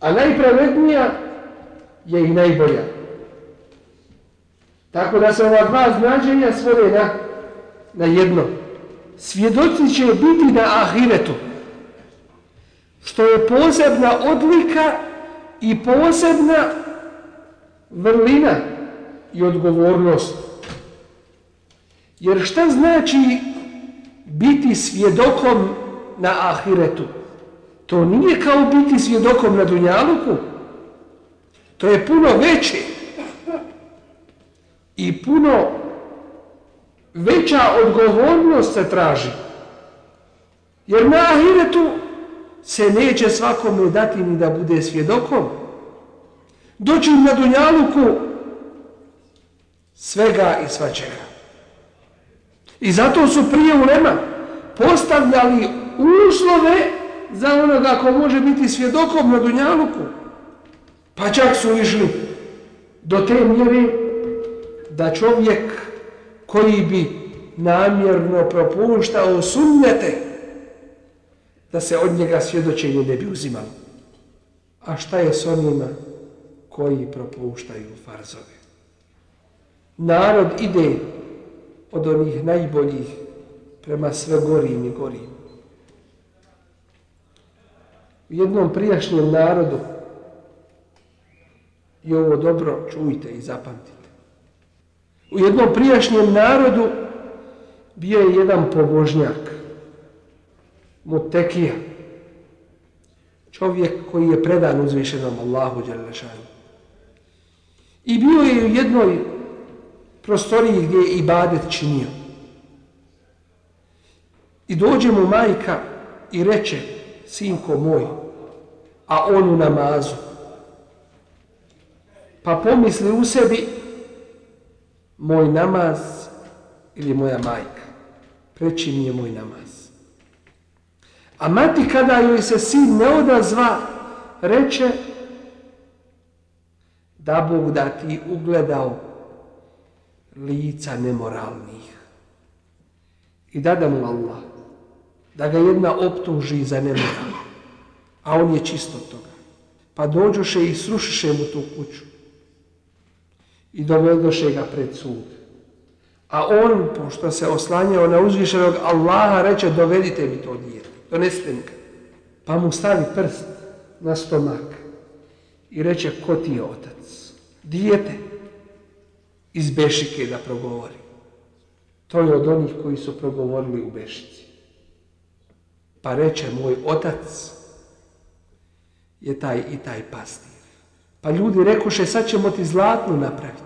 A najpravednija je i najbolja. Tako da se ova dva značenja svode na, na jedno. Svjedoci će biti na ahiretu. Što je posebna odlika i posebna vrlina i odgovornost. Jer šta znači biti svjedokom na ahiretu? To nije kao biti svjedokom na dunjaluku. To je puno veće. I puno veća odgovornost se traži. Jer na ahiretu se neće svakome dati ni da bude svjedokom. Doći na dunjaluku svega i svačega. I zato su prije ulema postavljali uslove za onoga ko može biti svjedokom na dunjaluku. Pa čak su išli do te mjere da čovjek koji bi namjerno propuštao sunnjete da se od njega svjedočenje ne bi uzimalo. A šta je s onima koji propuštaju farzove? Narod ide od onih najboljih prema sve gorim i gorim. U jednom prijašnjem narodu i ovo dobro čujte i zapamtite. U jednom prijašnjem narodu bio je jedan pobožnjak, mutekija, čovjek koji je predan uzvišenom Allahu Đelešanu. I bio je u jednoj prostoriji gdje je ibadet činio. I dođe mu majka i reče, sinko moj, a on u namazu. Pa pomisli u sebi, moj namaz ili moja majka. Preći mi je moj namaz. A mati kada joj se sin ne odazva, reče, da Bog da ti ugledao lica nemoralnih. I dada mu Allah, da ga jedna optuži za nemoral, a on je čisto toga. Pa dođoše i srušiše mu tu kuću i dovedoše ga pred sud. A on, pošto se oslanjao na uzvišenog Allaha, reče, dovedite mi to dijete, donesite mi ga. Pa mu stavi prst na stomak i reče, ko ti je otac? Dijete iz Bešike da progovori. To je od onih koji su progovorili u Bešici. Pa reče, moj otac je taj i taj pastir. Pa ljudi rekoše, sad ćemo ti zlatnu napraviti.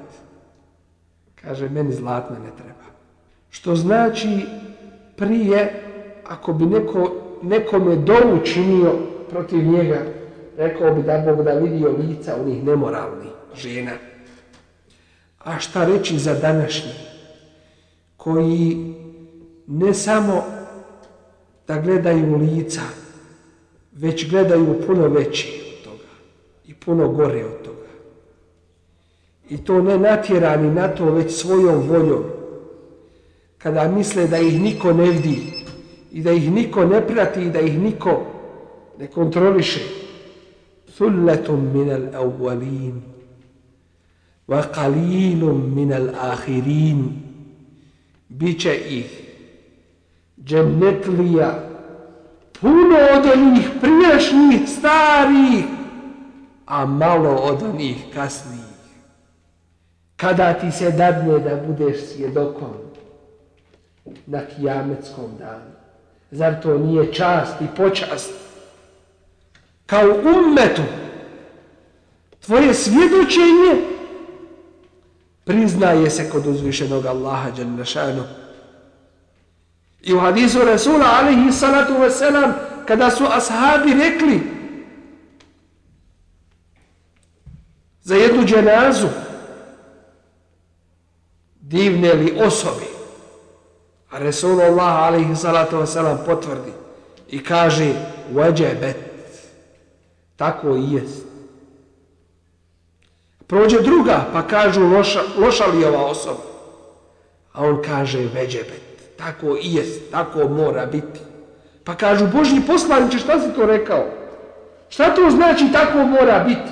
Kaže, meni zlatna ne treba. Što znači, prije, ako bi neko, nekome dovu činio protiv njega, rekao bi da Bog da vidio lica onih nemoralnih žena. A šta reći za današnji, koji ne samo da gledaju lica, već gledaju puno veći od toga i puno gore od toga. I to ne natjerani na to, već svojom voljom. Kada misle da ih niko ne vidi i da ih niko ne prati i da ih niko ne kontroliše. Thulletum minel awwalin wa qalilum minal akhirin Biće ih džennetlija puno od onih prijašnjih starih, a malo od onih kasnijih kada ti se dadne da budeš svjedokom na kijametskom danu. Zar to nije čast i počast? Kao ummetu, tvoje svjedočenje priznaje se kod uzvišenog Allaha Đalešanu. I u hadisu Rasula alihi salatu wasalam, kada su ashabi rekli za jednu dženazu, divne li osobi, A Resulullah alihi salatu wasalam potvrdi i kaže vađebet. Tako i jest. Prođe druga pa kažu loša, loša li ova osoba. A on kaže veđebet. Tako i jest. Tako mora biti. Pa kažu Božji poslaniče šta si to rekao? Šta to znači tako mora biti?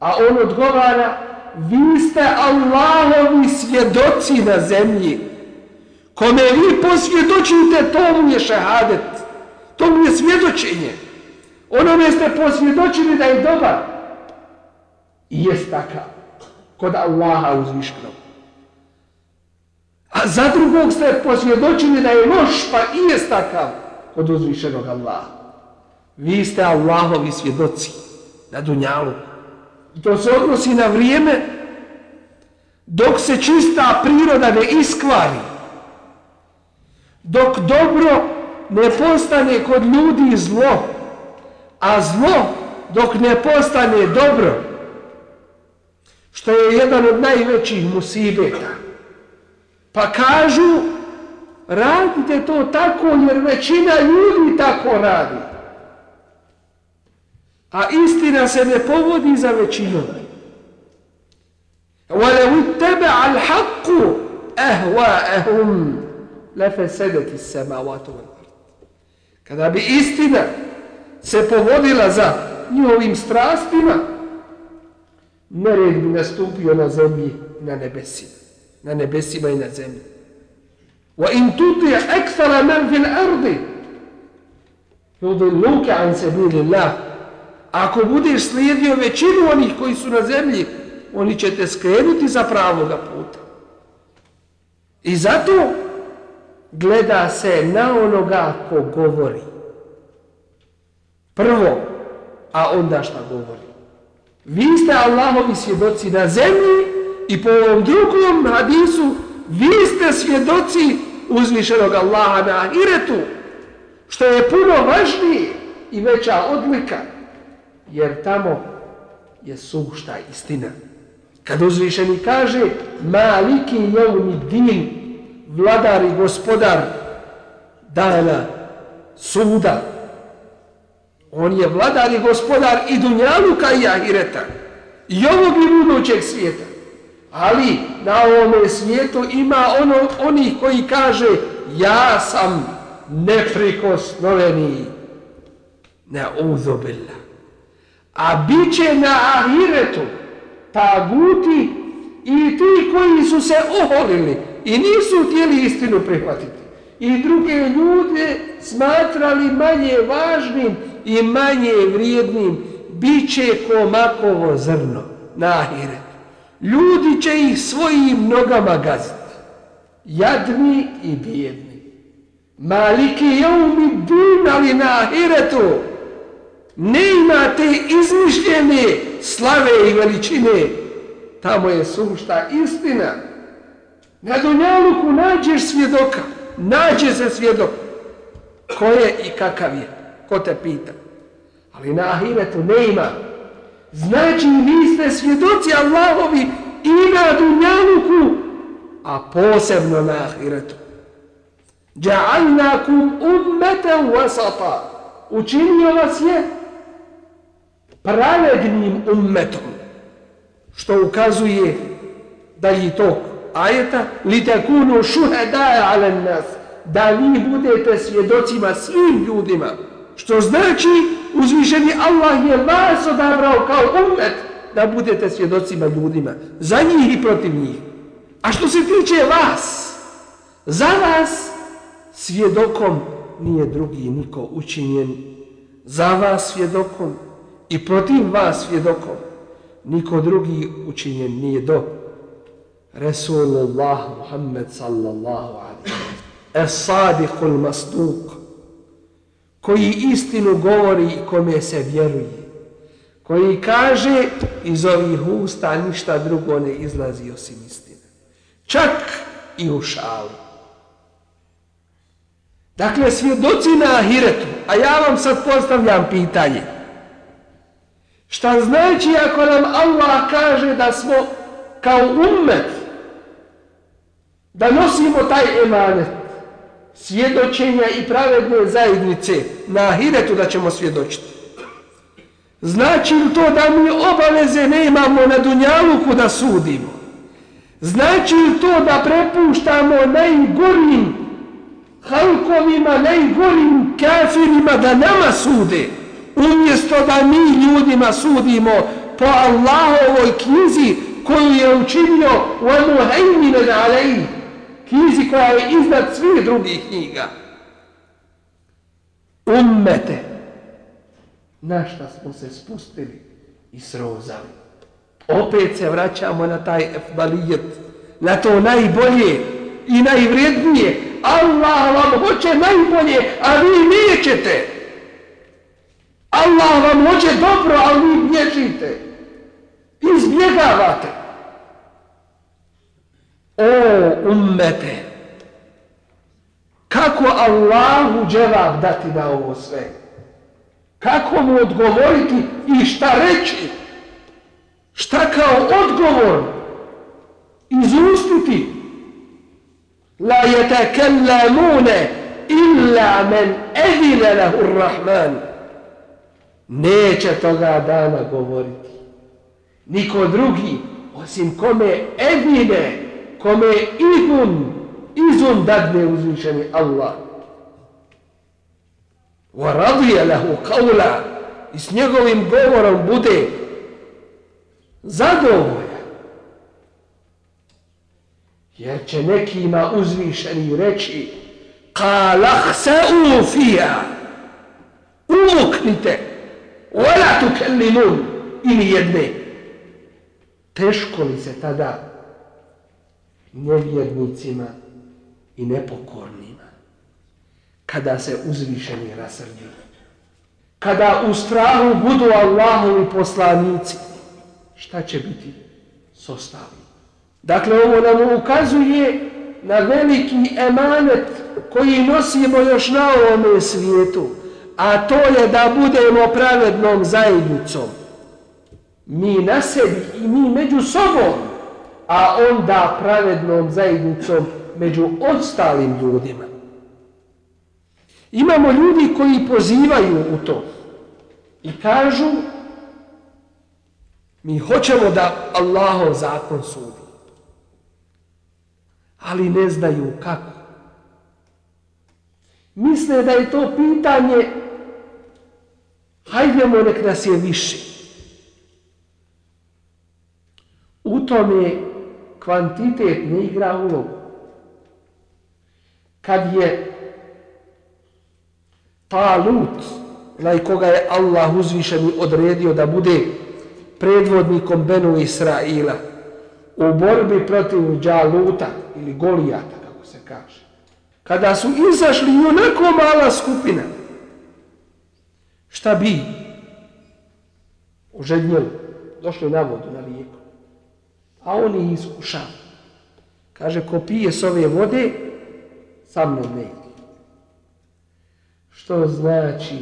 A on odgovara vi ste Allahovi svjedoci na zemlji. Kome vi posvjedočite, to mu je šehadet. To mu je svjedočenje. Onome ste posvjedočili da je dobar. I jest takav. Kod Allaha uzvišenog. A za drugog ste posvjedočili da je loš, pa i jest takav. Kod uzvišenog Allaha. Vi ste Allahovi svjedoci na dunjalu. To se odnosi na vrijeme dok se čista priroda ne iskvari. Dok dobro ne postane kod ljudi zlo. A zlo dok ne postane dobro, što je jedan od najvećih musibeta, pa kažu radite to tako jer većina ljudi tako radi. A istina se ne povodi za većinom. وَلَوِ اتَّبَعَ الْحَقُّ أَهْوَاءَهُمْ لَفَسَدَتِ السَّمَوَاتُ وَالْأَرْضِ Kada bi istina se povodila za njihovim strastima, nered bi nastupio na zemlji na nebesima na nebesima i na zemlji. Wa in tuti aksara man fil ardi Yudilluke an sabilillah. Ako budeš slijedio većinu onih koji su na zemlji oni će te skrenuti za pravoga puta. I zato gleda se na onoga ko govori. Prvo a onda šta govori? Vi ste Allahovi svjedoci na zemlji i po ovom drugom hadisu vi ste svjedoci uzvišenog Allaha na ahiretu, što je puno važnije i veća odlika, jer tamo je sušta istina. Kad uzvišeni kaže maliki jevni din, vladar i gospodar dana suda, on je vladar i gospodar i dunjaluka i ahireta, i ovog i budućeg svijeta. Ali na ovome svijetu ima ono, onih koji kaže ja sam neprikosnoveni. Ne uzobila. A bit će na ahiretu taguti i ti koji su se oholili i nisu htjeli istinu prihvatiti. I druge ljude smatrali manje važnim i manje vrijednim. Biće komakovo zrno na ahiretu ljudi će ih svojim nogama gaziti. Jadni i bijedni. Maliki je umi din, ali na ahiretu ne imate izmišljene slave i veličine. Tamo je sušta istina. Na Dunjaluku nađeš svjedoka naće se svjedok. Ko je i kakav je? Ko te pita? Ali na ahiretu ne ima. Znači, vi ste svjedoci Allahovi i na dunjaluku, a posebno na ahiretu. Ja'alnakum ummetan wasata. Učinio vas je pravednim ummetom. Što ukazuje da je ajeta li takunu shuhada ala nas da vi budete svjedocima svim ljudima što znači uzvišeni Allah je vas odabrao kao umet da budete svjedocima ljudima, za njih i protiv njih. A što se tiče vas, za vas svjedokom nije drugi niko učinjen, za vas svjedokom i protiv vas svjedokom niko drugi učinjen nije do Resulullah Muhammed sallallahu alaihi es sadiqul masduq koji istinu govori i kome se vjeruje, koji kaže iz ovih usta ništa drugo ne izlazi osim istine. Čak i u šalu. Dakle, svjedoci na ahiretu, a ja vam sad postavljam pitanje. Šta znači ako nam Allah kaže da smo kao ummet, da nosimo taj emanet, svjedočenja i pravedne zajednice na ahiretu da ćemo svjedočiti. Znači li to da mi obaveze ne imamo na dunjaluku da sudimo? Znači li to da prepuštamo najgorim halkovima, najgorim kafirima da nama sude? Umjesto da mi ljudima sudimo po Allahovoj knjizi koju je učinio وَمُهَيْمِنَ عَلَيْهِ knjizi koja je iznad svih drugih knjiga. Ummete, na šta smo se spustili i srozali. Opet se vraćamo na taj efbalijet, na to najbolje i najvrednije. Allah vam hoće najbolje, a vi nećete. Allah vam hoće dobro, a vi bježite. Izbjegavate. O ummete, kako Allahu dževab dati na ovo sve? Kako mu odgovoriti i šta reći? Šta kao odgovor izustiti? La yatakallamune illa men edine lahu rahman. Neće toga dana govoriti. Niko drugi, osim kome edine, kome idun, izun dadne uzvišeni Allah. Wa radije lahu qawla. I s njegovim govorom bude zadovoljan. Jer će nekima uzvišeni reći Kalak se ufija Umuknite. Ola tu kellimun Ili jedne. Teško li se tada nevjernicima i nepokornima. Kada se uzvišeni rasrdi. Kada u strahu budu Allahovi poslanici. Šta će biti s ostalim? Dakle ovo nam ukazuje na veliki emanet koji nosimo još na ovome svijetu a to je da budemo pravednom zajednicom. Mi na sebi i mi među sobom a onda pravednom zajednicom među ostalim ljudima. Imamo ljudi koji pozivaju u to i kažu mi hoćemo da Allahov zakon sudi. Ali ne znaju kako. Misle da je to pitanje hajdemo nek nas je više. U tome kvantitet ne igra ulogu. Kad je Talut, onaj koga je Allah uzvišeni odredio da bude predvodnikom Benu Israila u borbi protiv Đaluta ili Golijata, kako se kaže. Kada su izašli i onako mala skupina, šta bi? Ožednjeli, došli na vodu, na rijeku a on ih iskuša. Kaže, ko pije s ove vode, sa mnom ne. Što znači,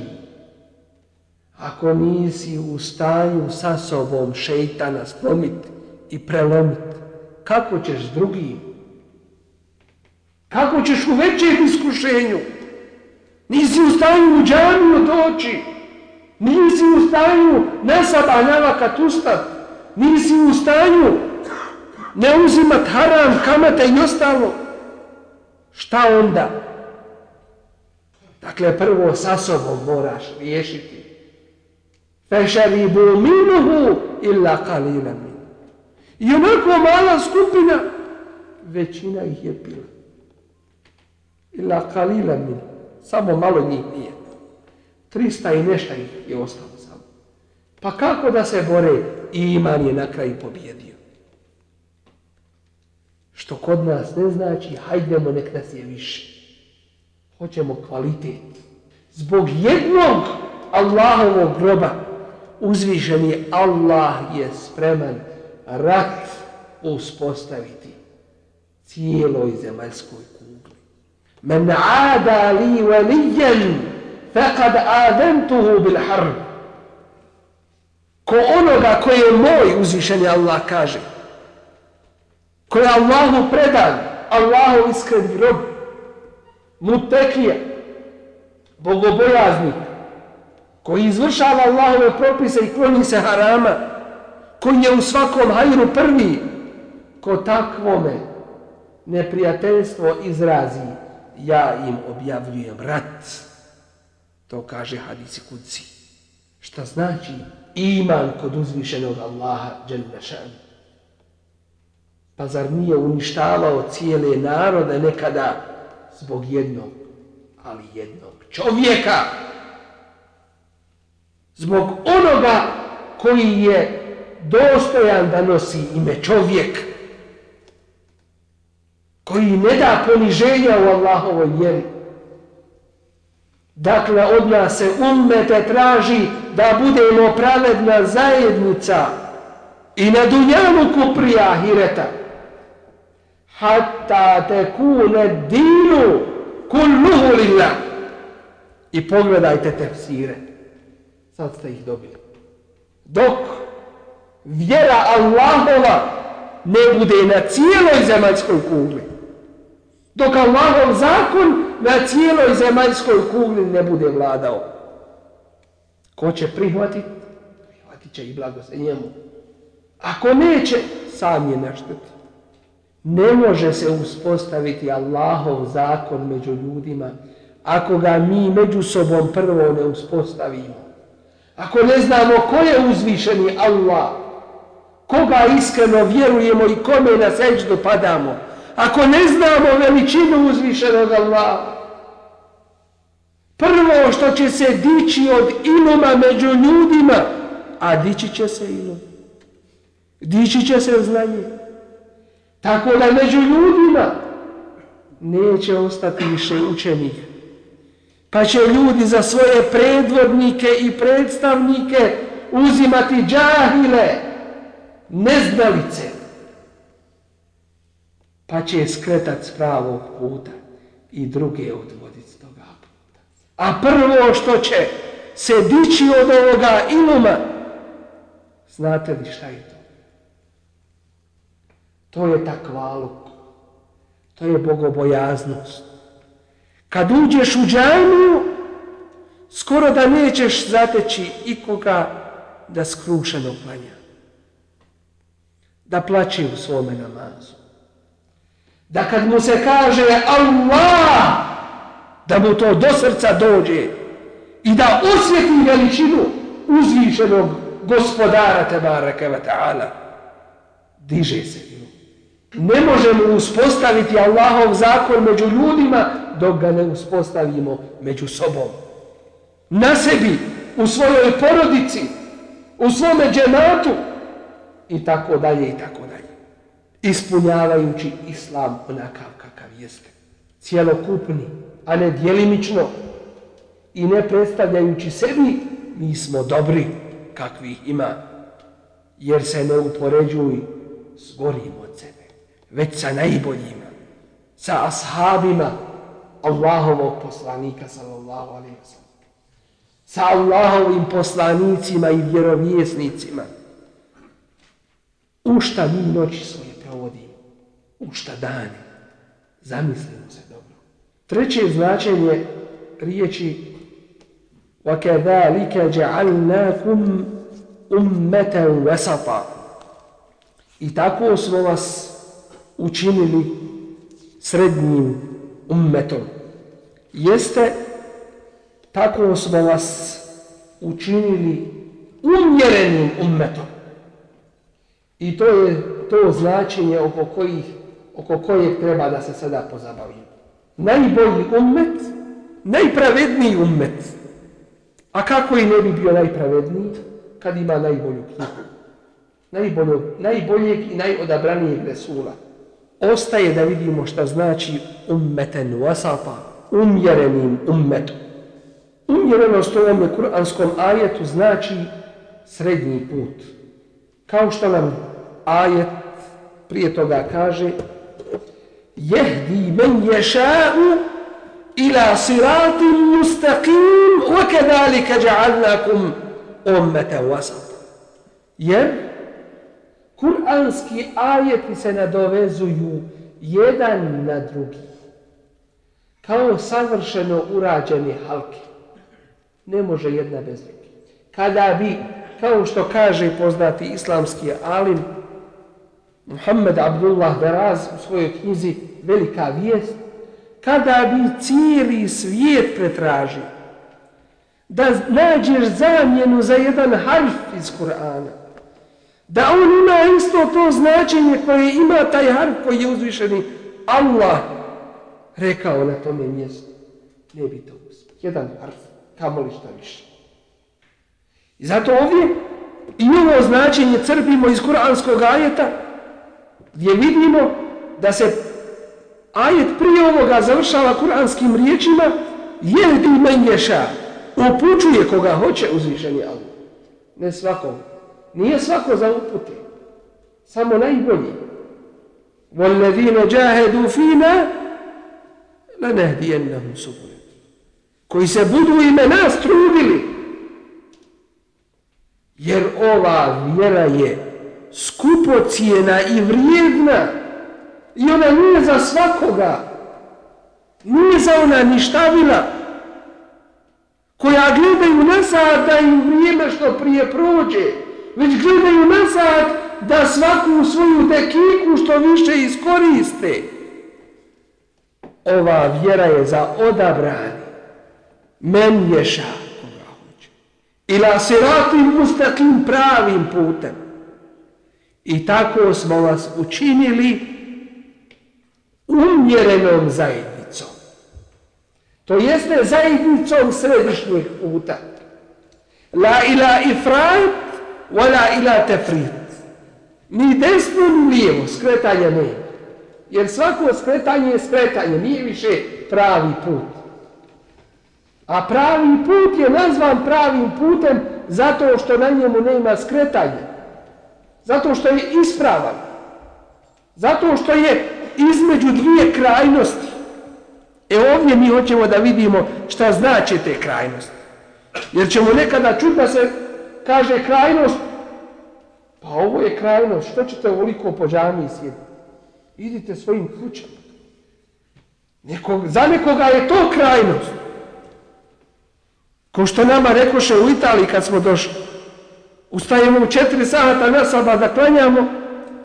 ako nisi u stanju sa sobom šeitana slomiti i prelomiti, kako ćeš s drugim? Kako ćeš u većem iskušenju? Nisi u stanju u džaniju doći. Nisi u stanju nesabanjava kad ustav. Nisi u stanju ne uzimat haram, kamata i ostalo, šta onda? Dakle, prvo sa sobom moraš riješiti. Fešaribu minuhu illa kalila min. I onako mala skupina, većina ih je pila. Illa kalila min. Samo malo njih nije. 300 i nešta ih je ostalo samo. Pa kako da se bore? I iman je na kraju pobjedio što kod nas ne znači hajdemo nek nas je više. Hoćemo kvalitet. Zbog jednog Allahovog groba uzvišen je Allah je spreman rat uspostaviti cijeloj zemaljskoj kugli. Men ada li valijen fekad adentuhu bil harb. Ko onoga koji je moj uzvišen je Allah kaže ko je Allahu predan, Allahu iskreni rob, mutekija, bogobojaznik, koji izvršava Allahove propise i kloni se harama, koji je u svakom hajru prvi, ko takvome neprijateljstvo izrazi, ja im objavljujem rat. To kaže hadisi kudci. Šta znači iman kod uzvišenog Allaha, dželle šanuhu? Pa zar nije uništavao cijele narode nekada zbog jednog, ali jednog čovjeka? Zbog onoga koji je dostojan da nosi ime čovjek, koji ne da poniženja u Allahovoj vjeri. Dakle, od nas se ummete traži da budemo pravedna zajednica i na dunjanu kuprija ahireta hatta tekune dinu kulluhu lillah. I pogledajte tefsire. sad ste ih dobili. Dok vjera Allahova ne bude na cijeloj zemaljskoj kugli. Dok Allahov zakon na cijeloj zemaljskoj kugli ne bude vladao. Ko će prihvatiti? Prihvatit će i blago se njemu. Ako neće, sam je našteti. Ne može se uspostaviti Allahov zakon među ljudima ako ga mi među sobom prvo ne uspostavimo. Ako ne znamo ko je uzvišeni Allah, koga iskreno vjerujemo i kome na seđu padamo, ako ne znamo veličinu uzvišenog Allaha, prvo što će se dići od iluma među ljudima, a dići će se ilum, dići će se znanje, tako da među ljudima neće ostati više učenih, pa će ljudi za svoje predvodnike i predstavnike uzimati džahile, neznalice, pa će skretat s pravog puta i druge odvoditi s toga puta. A prvo što će se dići od ovoga iluma, znate li šta je to? To je takvaluk, to je bogobojaznost. Kad uđeš u džamiju, skoro da nećeš zateći ikoga da skrušeno planja. Da plaći u svome namazu. Da kad mu se kaže Allah, da mu to do srca dođe i da osjeti veličinu uzvišenog gospodara Tebareke wa ta'ala, diže se. Ne možemo uspostaviti Allahov zakon među ljudima dok ga ne uspostavimo među sobom. Na sebi, u svojoj porodici, u svome dženatu i tako dalje i tako dalje. Ispunjavajući islam onakav kakav jeste. Cijelokupni, a ne dijelimično i ne predstavljajući sebi, mi smo dobri kakvi ima, jer se ne upoređuj s gorim već sa najboljima, sa ashabima, Allahovog poslanika sallallahu alaihi wa sallam. Sa Allahovim poslanicima i vjerovjesnicima. U šta mi noći svoje provodimo? U šta dani? Zamislimo se dobro. Treće značenje riječi وَكَذَلِكَ جَعَلْنَاكُمْ أُمَّةً وَسَطًا I tako smo vas učinili srednjim ummetom jeste tako smo vas učinili umjerenim ummetom. I to je to značenje oko, kojih, oko kojeg treba da se sada pozabavimo. Najbolji ummet, najpravedniji ummet. A kako i ne bi bio najpravedniji kad ima najbolju knjigu? Najbolju, najboljeg i najodabranijeg Resula. Ostaje da vidimo šta znači ummeten wasata, umjerenim ummetom. Umjerenost u ovom kuranskom ajetu znači srednji put. Kao što nam ajet prije toga kaže jehdi men ješa'u ila siratim mustaqim wa kedalika ja'alnakum ummeten wasata. Jer kuranski ajeti se nadovezuju jedan na drugi kao savršeno urađene halke. Ne može jedna bez druge. Kada bi, kao što kaže poznati islamski alim, Muhammed Abdullah Beraz u svojoj knjizi Velika vijest, kada bi cijeli svijet pretražio da nađeš zamjenu za jedan harf iz Kur'ana, da on ima isto to značenje koje ima taj harf koji je uzvišeni Allah rekao na tome mjestu. Ne bi to uspio. Jedan harf, kamo li šta više. I zato ovdje i ovo značenje crpimo iz kuranskog ajeta gdje vidimo da se ajet prije ovoga završava kuranskim riječima jehdi menješa upućuje koga hoće uzvišeni Allah. Ne svakom Nije svako za upute. Samo najbolji. وَالَّذِينَ جَاهَدُوا فِينَا لَنَهْدِيَنَّهُمْ سُبُلِ Koji se budu ime nas trudili Jer ova vjera je skupocijena i vrijedna i ona nije za svakoga. Nije za ona ništavila koja gledaju nazad da im vrijeme što prije prođe, već gledaju nazad da svaku svoju dekiku što više iskoriste. Ova vjera je za odabrani. Men ješa koga hoće. Ila siratim mustakim pravim putem. I tako smo vas učinili umjerenom zajednicom. To jeste zajednicom središnjeg puta. La ila ifrat, wala ila tefrit. Ni desno, ni lijevo, skretanja ne. Jer svako skretanje je skretanje, nije više pravi put. A pravi put je nazvan pravim putem zato što na njemu nema skretanja. Zato što je ispravan. Zato što je između dvije krajnosti. E ovdje mi hoćemo da vidimo šta znači te krajnosti. Jer ćemo nekada čuti da se kaže krajnost, pa ovo je krajnost, što ćete ovoliko po džami sjediti? Idite svojim kućama. Nekog, za nekoga je to krajnost. Ko što nama rekoše u Italiji kad smo došli, ustajemo u četiri sata na saba da klanjamo,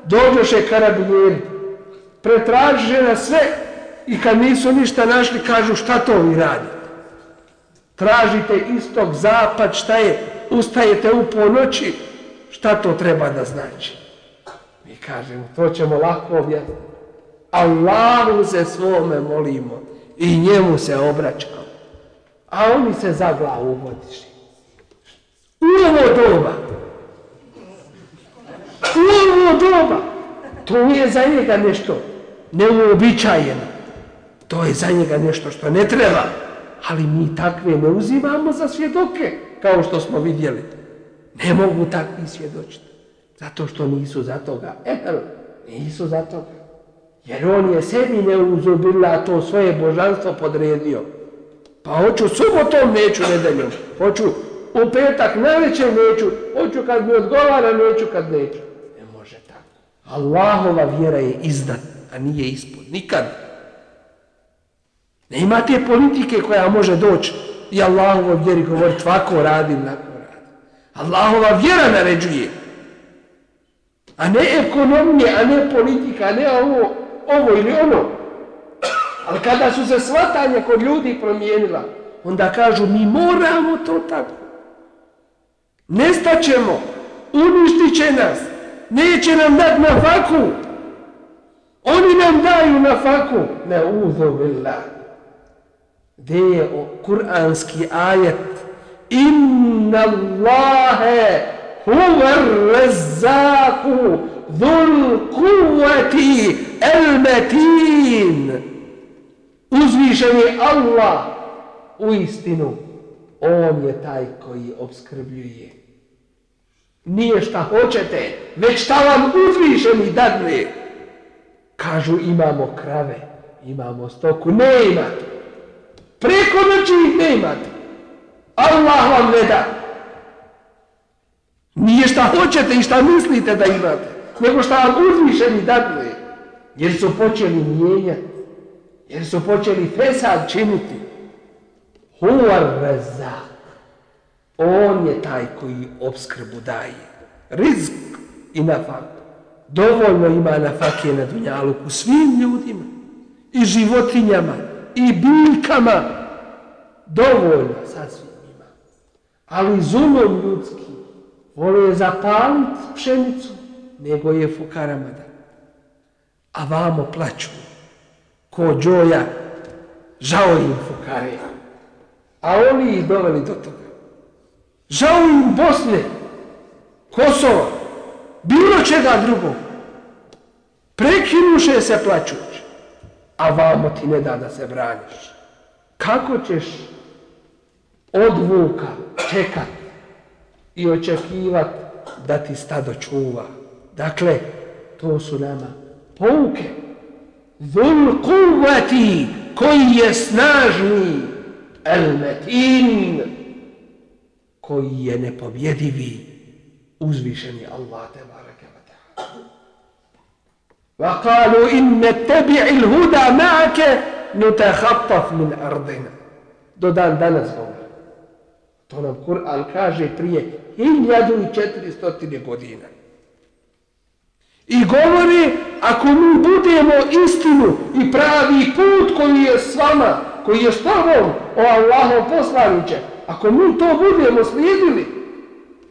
dođoše karabinjeri. Pretražiše na sve i kad nisu ništa našli, kažu šta to vi radite. Tražite istok, zapad, šta je, ustajete u ponoći, šta to treba da znači. Mi kažemo, to ćemo lako objasniti. Allahu se svome molimo i njemu se obraćamo. A oni se za glavu uvodiši. U ovo doba. U ovo doba. To je za njega nešto neuobičajeno. To je za njega nešto što ne treba. Ali mi takve ne uzimamo za svjedoke, kao što smo vidjeli. Ne mogu takvi svjedočiti. Zato što nisu za toga. Ehel, nisu za toga. Jer on je sebi neuzubila to svoje božanstvo podredio. Pa hoću subotom, neću nedeljom. Hoću u petak najveće neću. Hoću kad mi odgovara, neću kad neću. Ne može tako. Allahova vjera je iznad, a nije ispod. Nikad. Ne ima te politike koja može doći i Allahovo vjeri govoriti ovako radim, nako radim. Allahova vjera naređuje. A ne ekonomije, a ne politika, a ne ovo, ovo ili ono. Ali kada su se svatanje kod ljudi promijenila, onda kažu mi moramo to tako. Nestaćemo, uništit će nas, neće nam dat na faku. Oni nam daju na faku. Ne uzobillah gdje je kuranski ajet? Inna Allahe huwa rezaku dhul kuvati el metin. Uzvišen je Allah u istinu. On je taj koji obskrbljuje. Nije šta hoćete, već šta vam uzvišeni dadne. Kažu imamo krave, imamo stoku. Ne imate. Preko noći ih ne imate. Allah vam ne da. Nije šta hoćete i šta mislite da imate, nego šta vam uzvišeni dadne. Jer su počeli mijenjati. Jer su počeli fesad činiti. Huvar rezak. On je taj koji obskrbu daje. Rizk i nafak. Dovoljno ima nafake na dunjaluku svim ljudima. I životinjama. I biljkama. Dovoljno sasvim ima. Ali zumom ljudski vole zapaliti pšenicu, nego je fukarama da. A vamo plaću, ko džoja, žao im fukare. A oni ih doveli do toga. Žao im Bosne, Kosova, bilo čega drugog. Prekinuše se plaću a vamo ti ne da da se braniš. Kako ćeš od vuka čekat i očekivat da ti stado čuva. Dakle, to su nama pouke. Zul kuvati koji je snažni, el metin koji je nepobjedivi, uzvišeni Allah teba. وقالوا إن نتبع الهدى معك نتخطف من أرضنا min ardina. Do dan danas govori. To nam Kur'an kaže prije 1400 godina. I govori, ako mi budemo istinu i pravi put koji je s vama, koji je s tobom, o Allahom poslaniće, ako mi to budemo slijedili,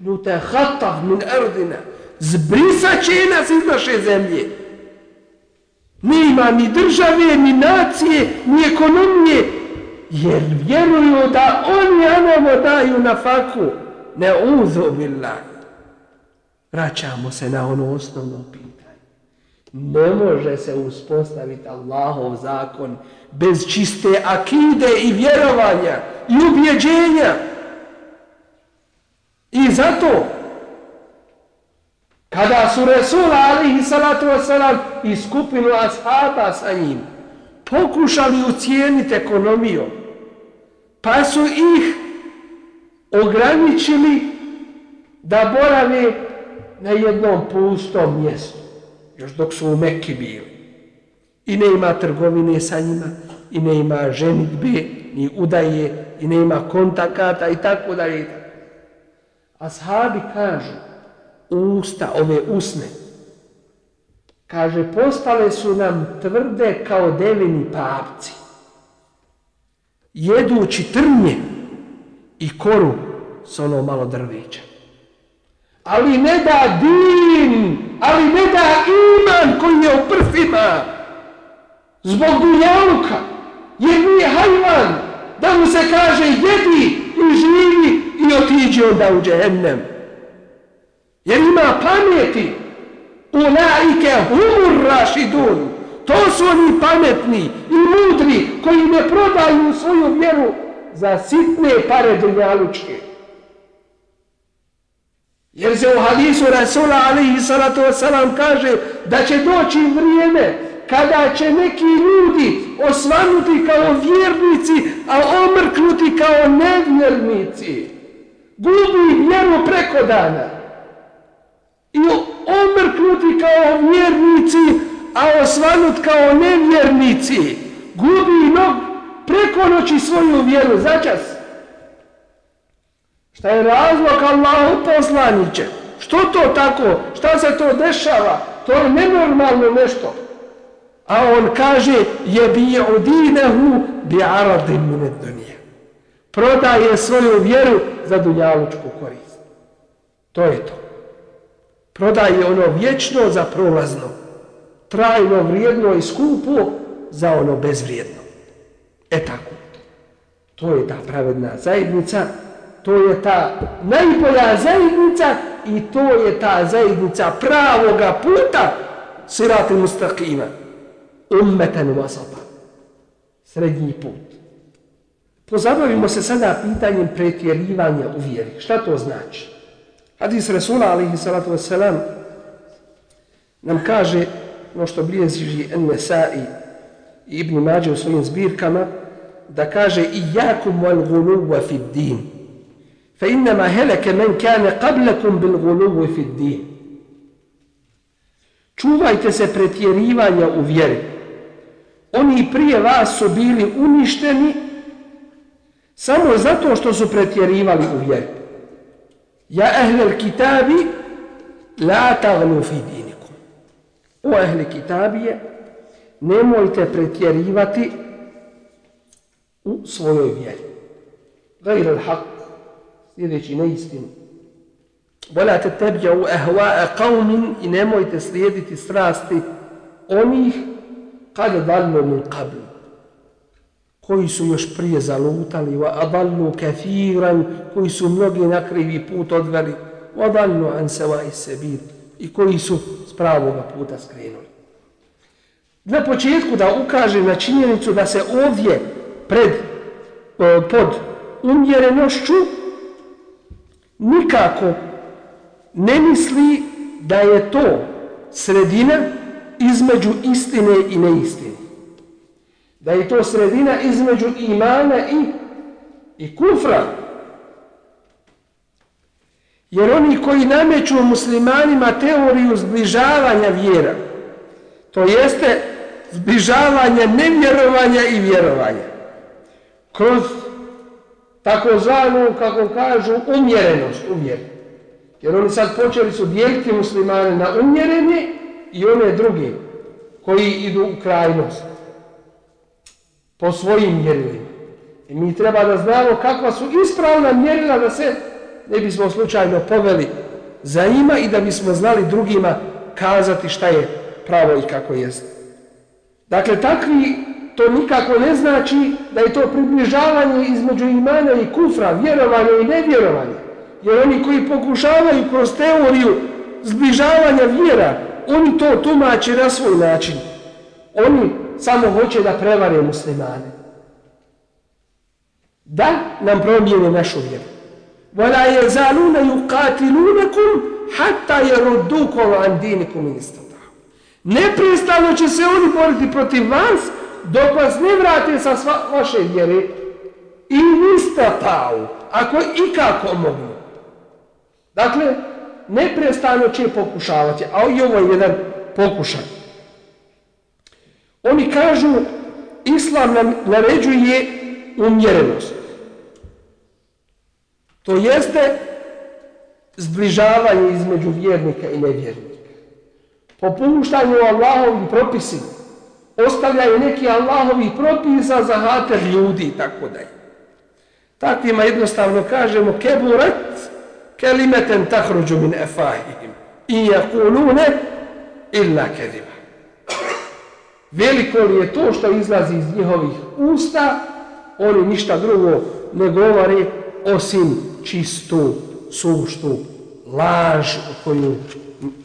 ljute hatav min erdina, zbrisat će nas iz naše zemlje. Nima ni države, ni nacije, ni ekonomije, jer vjeruju da oni anamo daju na faku. Ne uzubila. Vraćamo se na ono osnovno pitanje. Ne može se uspostaviti Allahov zakon bez čiste akide i vjerovanja i ubjeđenja. I zato, kada su Resul alihi salatu wasalam i skupinu ashaba sa njim pokušali ucijeniti ekonomiju, pa su ih ograničili da borave na jednom pustom mjestu još dok su u Mekki bili. I ne ima trgovine sa njima, i ne ima ženitbe, ni udaje, i ne ima kontakata i tako dalje. Ashabi kažu, usta, ove usne, kaže, postale su nam tvrde kao devini papci. Jedući trnje i koru s ono malo drveća ali ne da din, ali ne da iman koji je u prsima zbog dunjaluka, jer nije hajvan da mu se kaže jedi i živi i otiđi onda u džehennem. Jer ima pameti u laike humur rašidun. To su oni pametni i mudri koji ne prodaju svoju vjeru za sitne pare dunjalučke. Jer se u hadisu Rasula alaihi salatu wasalam kaže da će doći vrijeme kada će neki ljudi osvanuti kao vjernici, a omrknuti kao nevjernici. Gubi vjeru preko dana. I omrknuti kao vjernici, a osvanut kao nevjernici. Gubi nog preko noći svoju vjeru. Začas. Šta je razlog Allahu poslaniće? Što to tako? Šta se to dešava? To je nenormalno nešto. A on kaže je bi odinehu bi aradim mine dunije. Prodaje svoju vjeru za dunjalučku korist. To je to. Prodaje ono vječno za prolazno. Trajno, vrijedno i skupo za ono bezvrijedno. E tako. To je ta pravedna zajednica to je ta najbolja zajednica i to je ta zajednica pravoga puta sirati mustaqima ummeten wasata srednji put pozabavimo se sada pitanjem pretjerivanja u vjeri šta to znači Hadis Resula, alihi salatu wasalam nam kaže no što bilježi Nesai i Ibn Mađe u svojim zbirkama da kaže i jakum wal guluva fid din fa innama heleke men kane qablakum bil guluva fid din čuvajte se pretjerivanja u vjeri. Oni prije vas su bili uništeni samo zato što su pretjerivali u vjeri. Ja ehlel kitabi la tagnu fi dinikum. O ehli kitabije, nemojte pretjerivati u svojoj vjeri. Gajr al haq sljedeći neistinu. Vola te tebja u ehva'a qavmin i nemojte slijediti strasti onih kad dalno min qabli koji su još prije zalutali wa adallu kathiran koji su mnogi na krivi put odveli wa adallu an sewa i i koji su s pravoga puta skrenuli. Na početku da ukažem na činjenicu da se ovdje pred pod umjerenošću nikako ne misli da je to sredina između istine i neistine. Da je to sredina između imana i, i kufra. Jer oni koji nameću muslimanima teoriju zbližavanja vjera, to jeste zbližavanje nevjerovanja i vjerovanja, kroz takozvanu, kako kažu, umjerenost, umjerenost. Jer oni sad počeli su dijeliti muslimane na umjerene i one druge koji idu u krajnost po svojim mjerilima. I mi treba da znamo kakva su ispravna mjerila da se ne bismo slučajno poveli za ima i da bismo znali drugima kazati šta je pravo i kako jest. Dakle, takvi to nikako ne znači da je to približavanje između imana i kufra, vjerovanja i nevjerovanja. Jer oni koji pokušavaju kroz teoriju zbližavanja vjera, oni to tumače na svoj način. Oni samo hoće da prevare muslimane. Da nam promijene našu vjeru. وَلَا يَزَالُونَ يُقَاتِلُونَكُمْ حَتَّى يَرُدُّكُمْ عَنْ دِينِكُمْ إِنِسْتَطَعُ Neprestano će se oni boriti protiv vas dok vas ne vrate sa sva, vaše vjere i nistatau, ako i kako mogu. Dakle, neprestano će pokušavati, a i ovo je jedan pokušaj. Oni kažu, islam nam naređuje umjerenost. To jeste zbližavanje između vjernika i nevjernika. Popuštanje u Allahovim propisima ostavljaju neki Allahovi propisa za hater ljudi i tako da je. Takvima jednostavno kažemo keburat kelimeten tahruđu min efahihim i jakulune illa kedim. Veliko li je to što izlazi iz njihovih usta, oni ništa drugo ne govore osim čistu, suštu laž u, koju,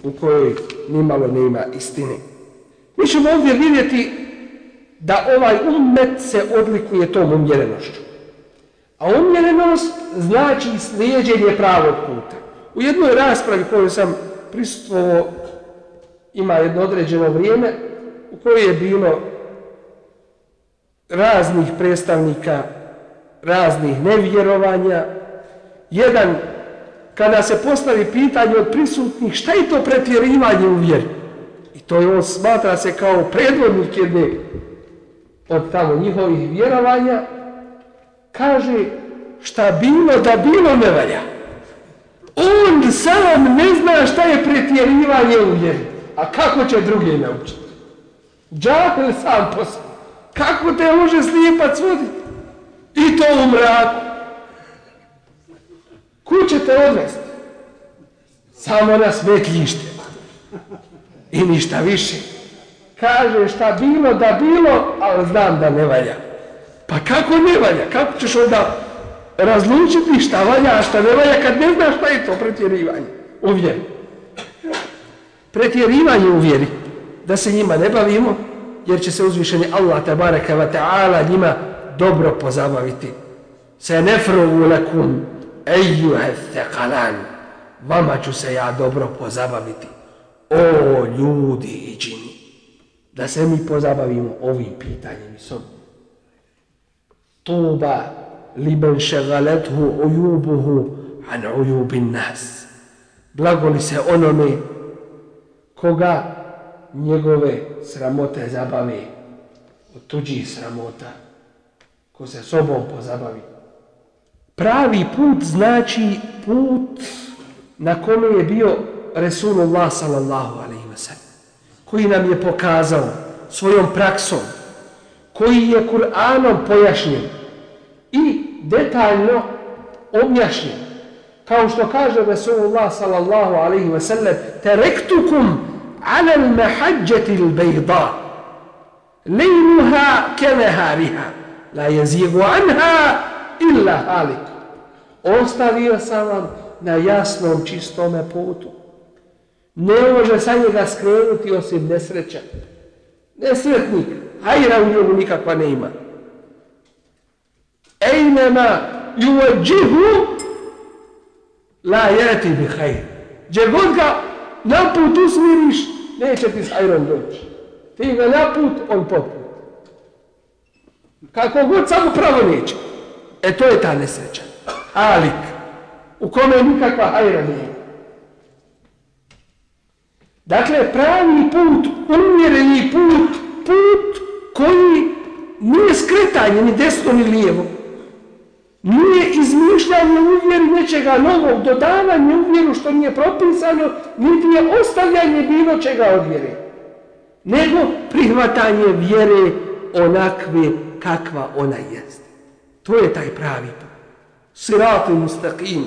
u kojoj nimalo nema istine. Mi ćemo ovdje vidjeti da ovaj umet se odlikuje tom umjerenošću. A umjerenost znači slijedjenje pravog puta. U jednoj raspravi koju sam prisutovao ima jedno određeno vrijeme u kojoj je bilo raznih predstavnika raznih nevjerovanja. Jedan, kada se postavi pitanje od prisutnih, šta je to pretjerivanje u vjeri? I to je on smatra se kao predvodnik jedne od tamo njihovih vjerovanja, kaže šta bilo da bilo ne valja. On sam ne zna šta je pretjerivanje u vjeri. A kako će drugi naučiti? Džahel sam posao. Kako te može slijepac voditi? I to u mraku. Kud ćete odvesti? Samo na smetljište. I ništa više. Kaže šta bilo da bilo, ali znam da ne valja. Pa kako ne valja? Kako ćeš onda razlučiti šta valja, a šta ne valja kad ne znaš šta je to pretjerivanje u vjeri? Pretjerivanje u vjeri. Da se njima ne bavimo, jer će se uzvišeni Allah tabaraka wa ta'ala njima dobro pozabaviti. Se nefrovu lakum ejuhe thekalan. Vama ću se ja dobro pozabaviti. O ljudi i džini. Da se mi pozabavimo ovim pitanjem i sobom. Tuba liben šegalethu ujubuhu an ujubin nas. Blagoli se onome koga njegove sramote zabave od tuđih sramota. Ko se sobom pozabavi. Pravi put znači put na kome je bio Resulullah sallallahu alaihi wa sallam, koji nam je pokazao svojom praksom, koji je Kur'anom pojašnjen. I detaljno objašnjen. Kao što kaže Resulullah sallallahu alaihi wa sallam, terektukum على المحجة البيضاء ليلها كنهارها لا يزيغ عنها إلا هالك illa halik. Ostavio sam vam na jasnom, čistome putu. Ne može sa njega skrenuti osim nesreća. Nesretnik, hajra u njegu nikakva ne ima. Ejnema juvađihu la jeti bi hajr. Gdje god ga na put usmiriš, neće ti s hajrom doći. Ti ga na put, on potput. Kako god samo pravo neće. E to je ta nesreća. Alik. u kome nikakva hajra nije. Dakle, pravi put, umjereni put, put koji nije skretanje ni desno ni lijevo, nije izmišljanje u vjeri nečega novog, dodavanje u vjeru što nije propisano, niti je ostavljanje bilo čega od vjere, nego prihvatanje vjere onakve kakva ona jeste. To je taj pravi put. Siratu mustaqim.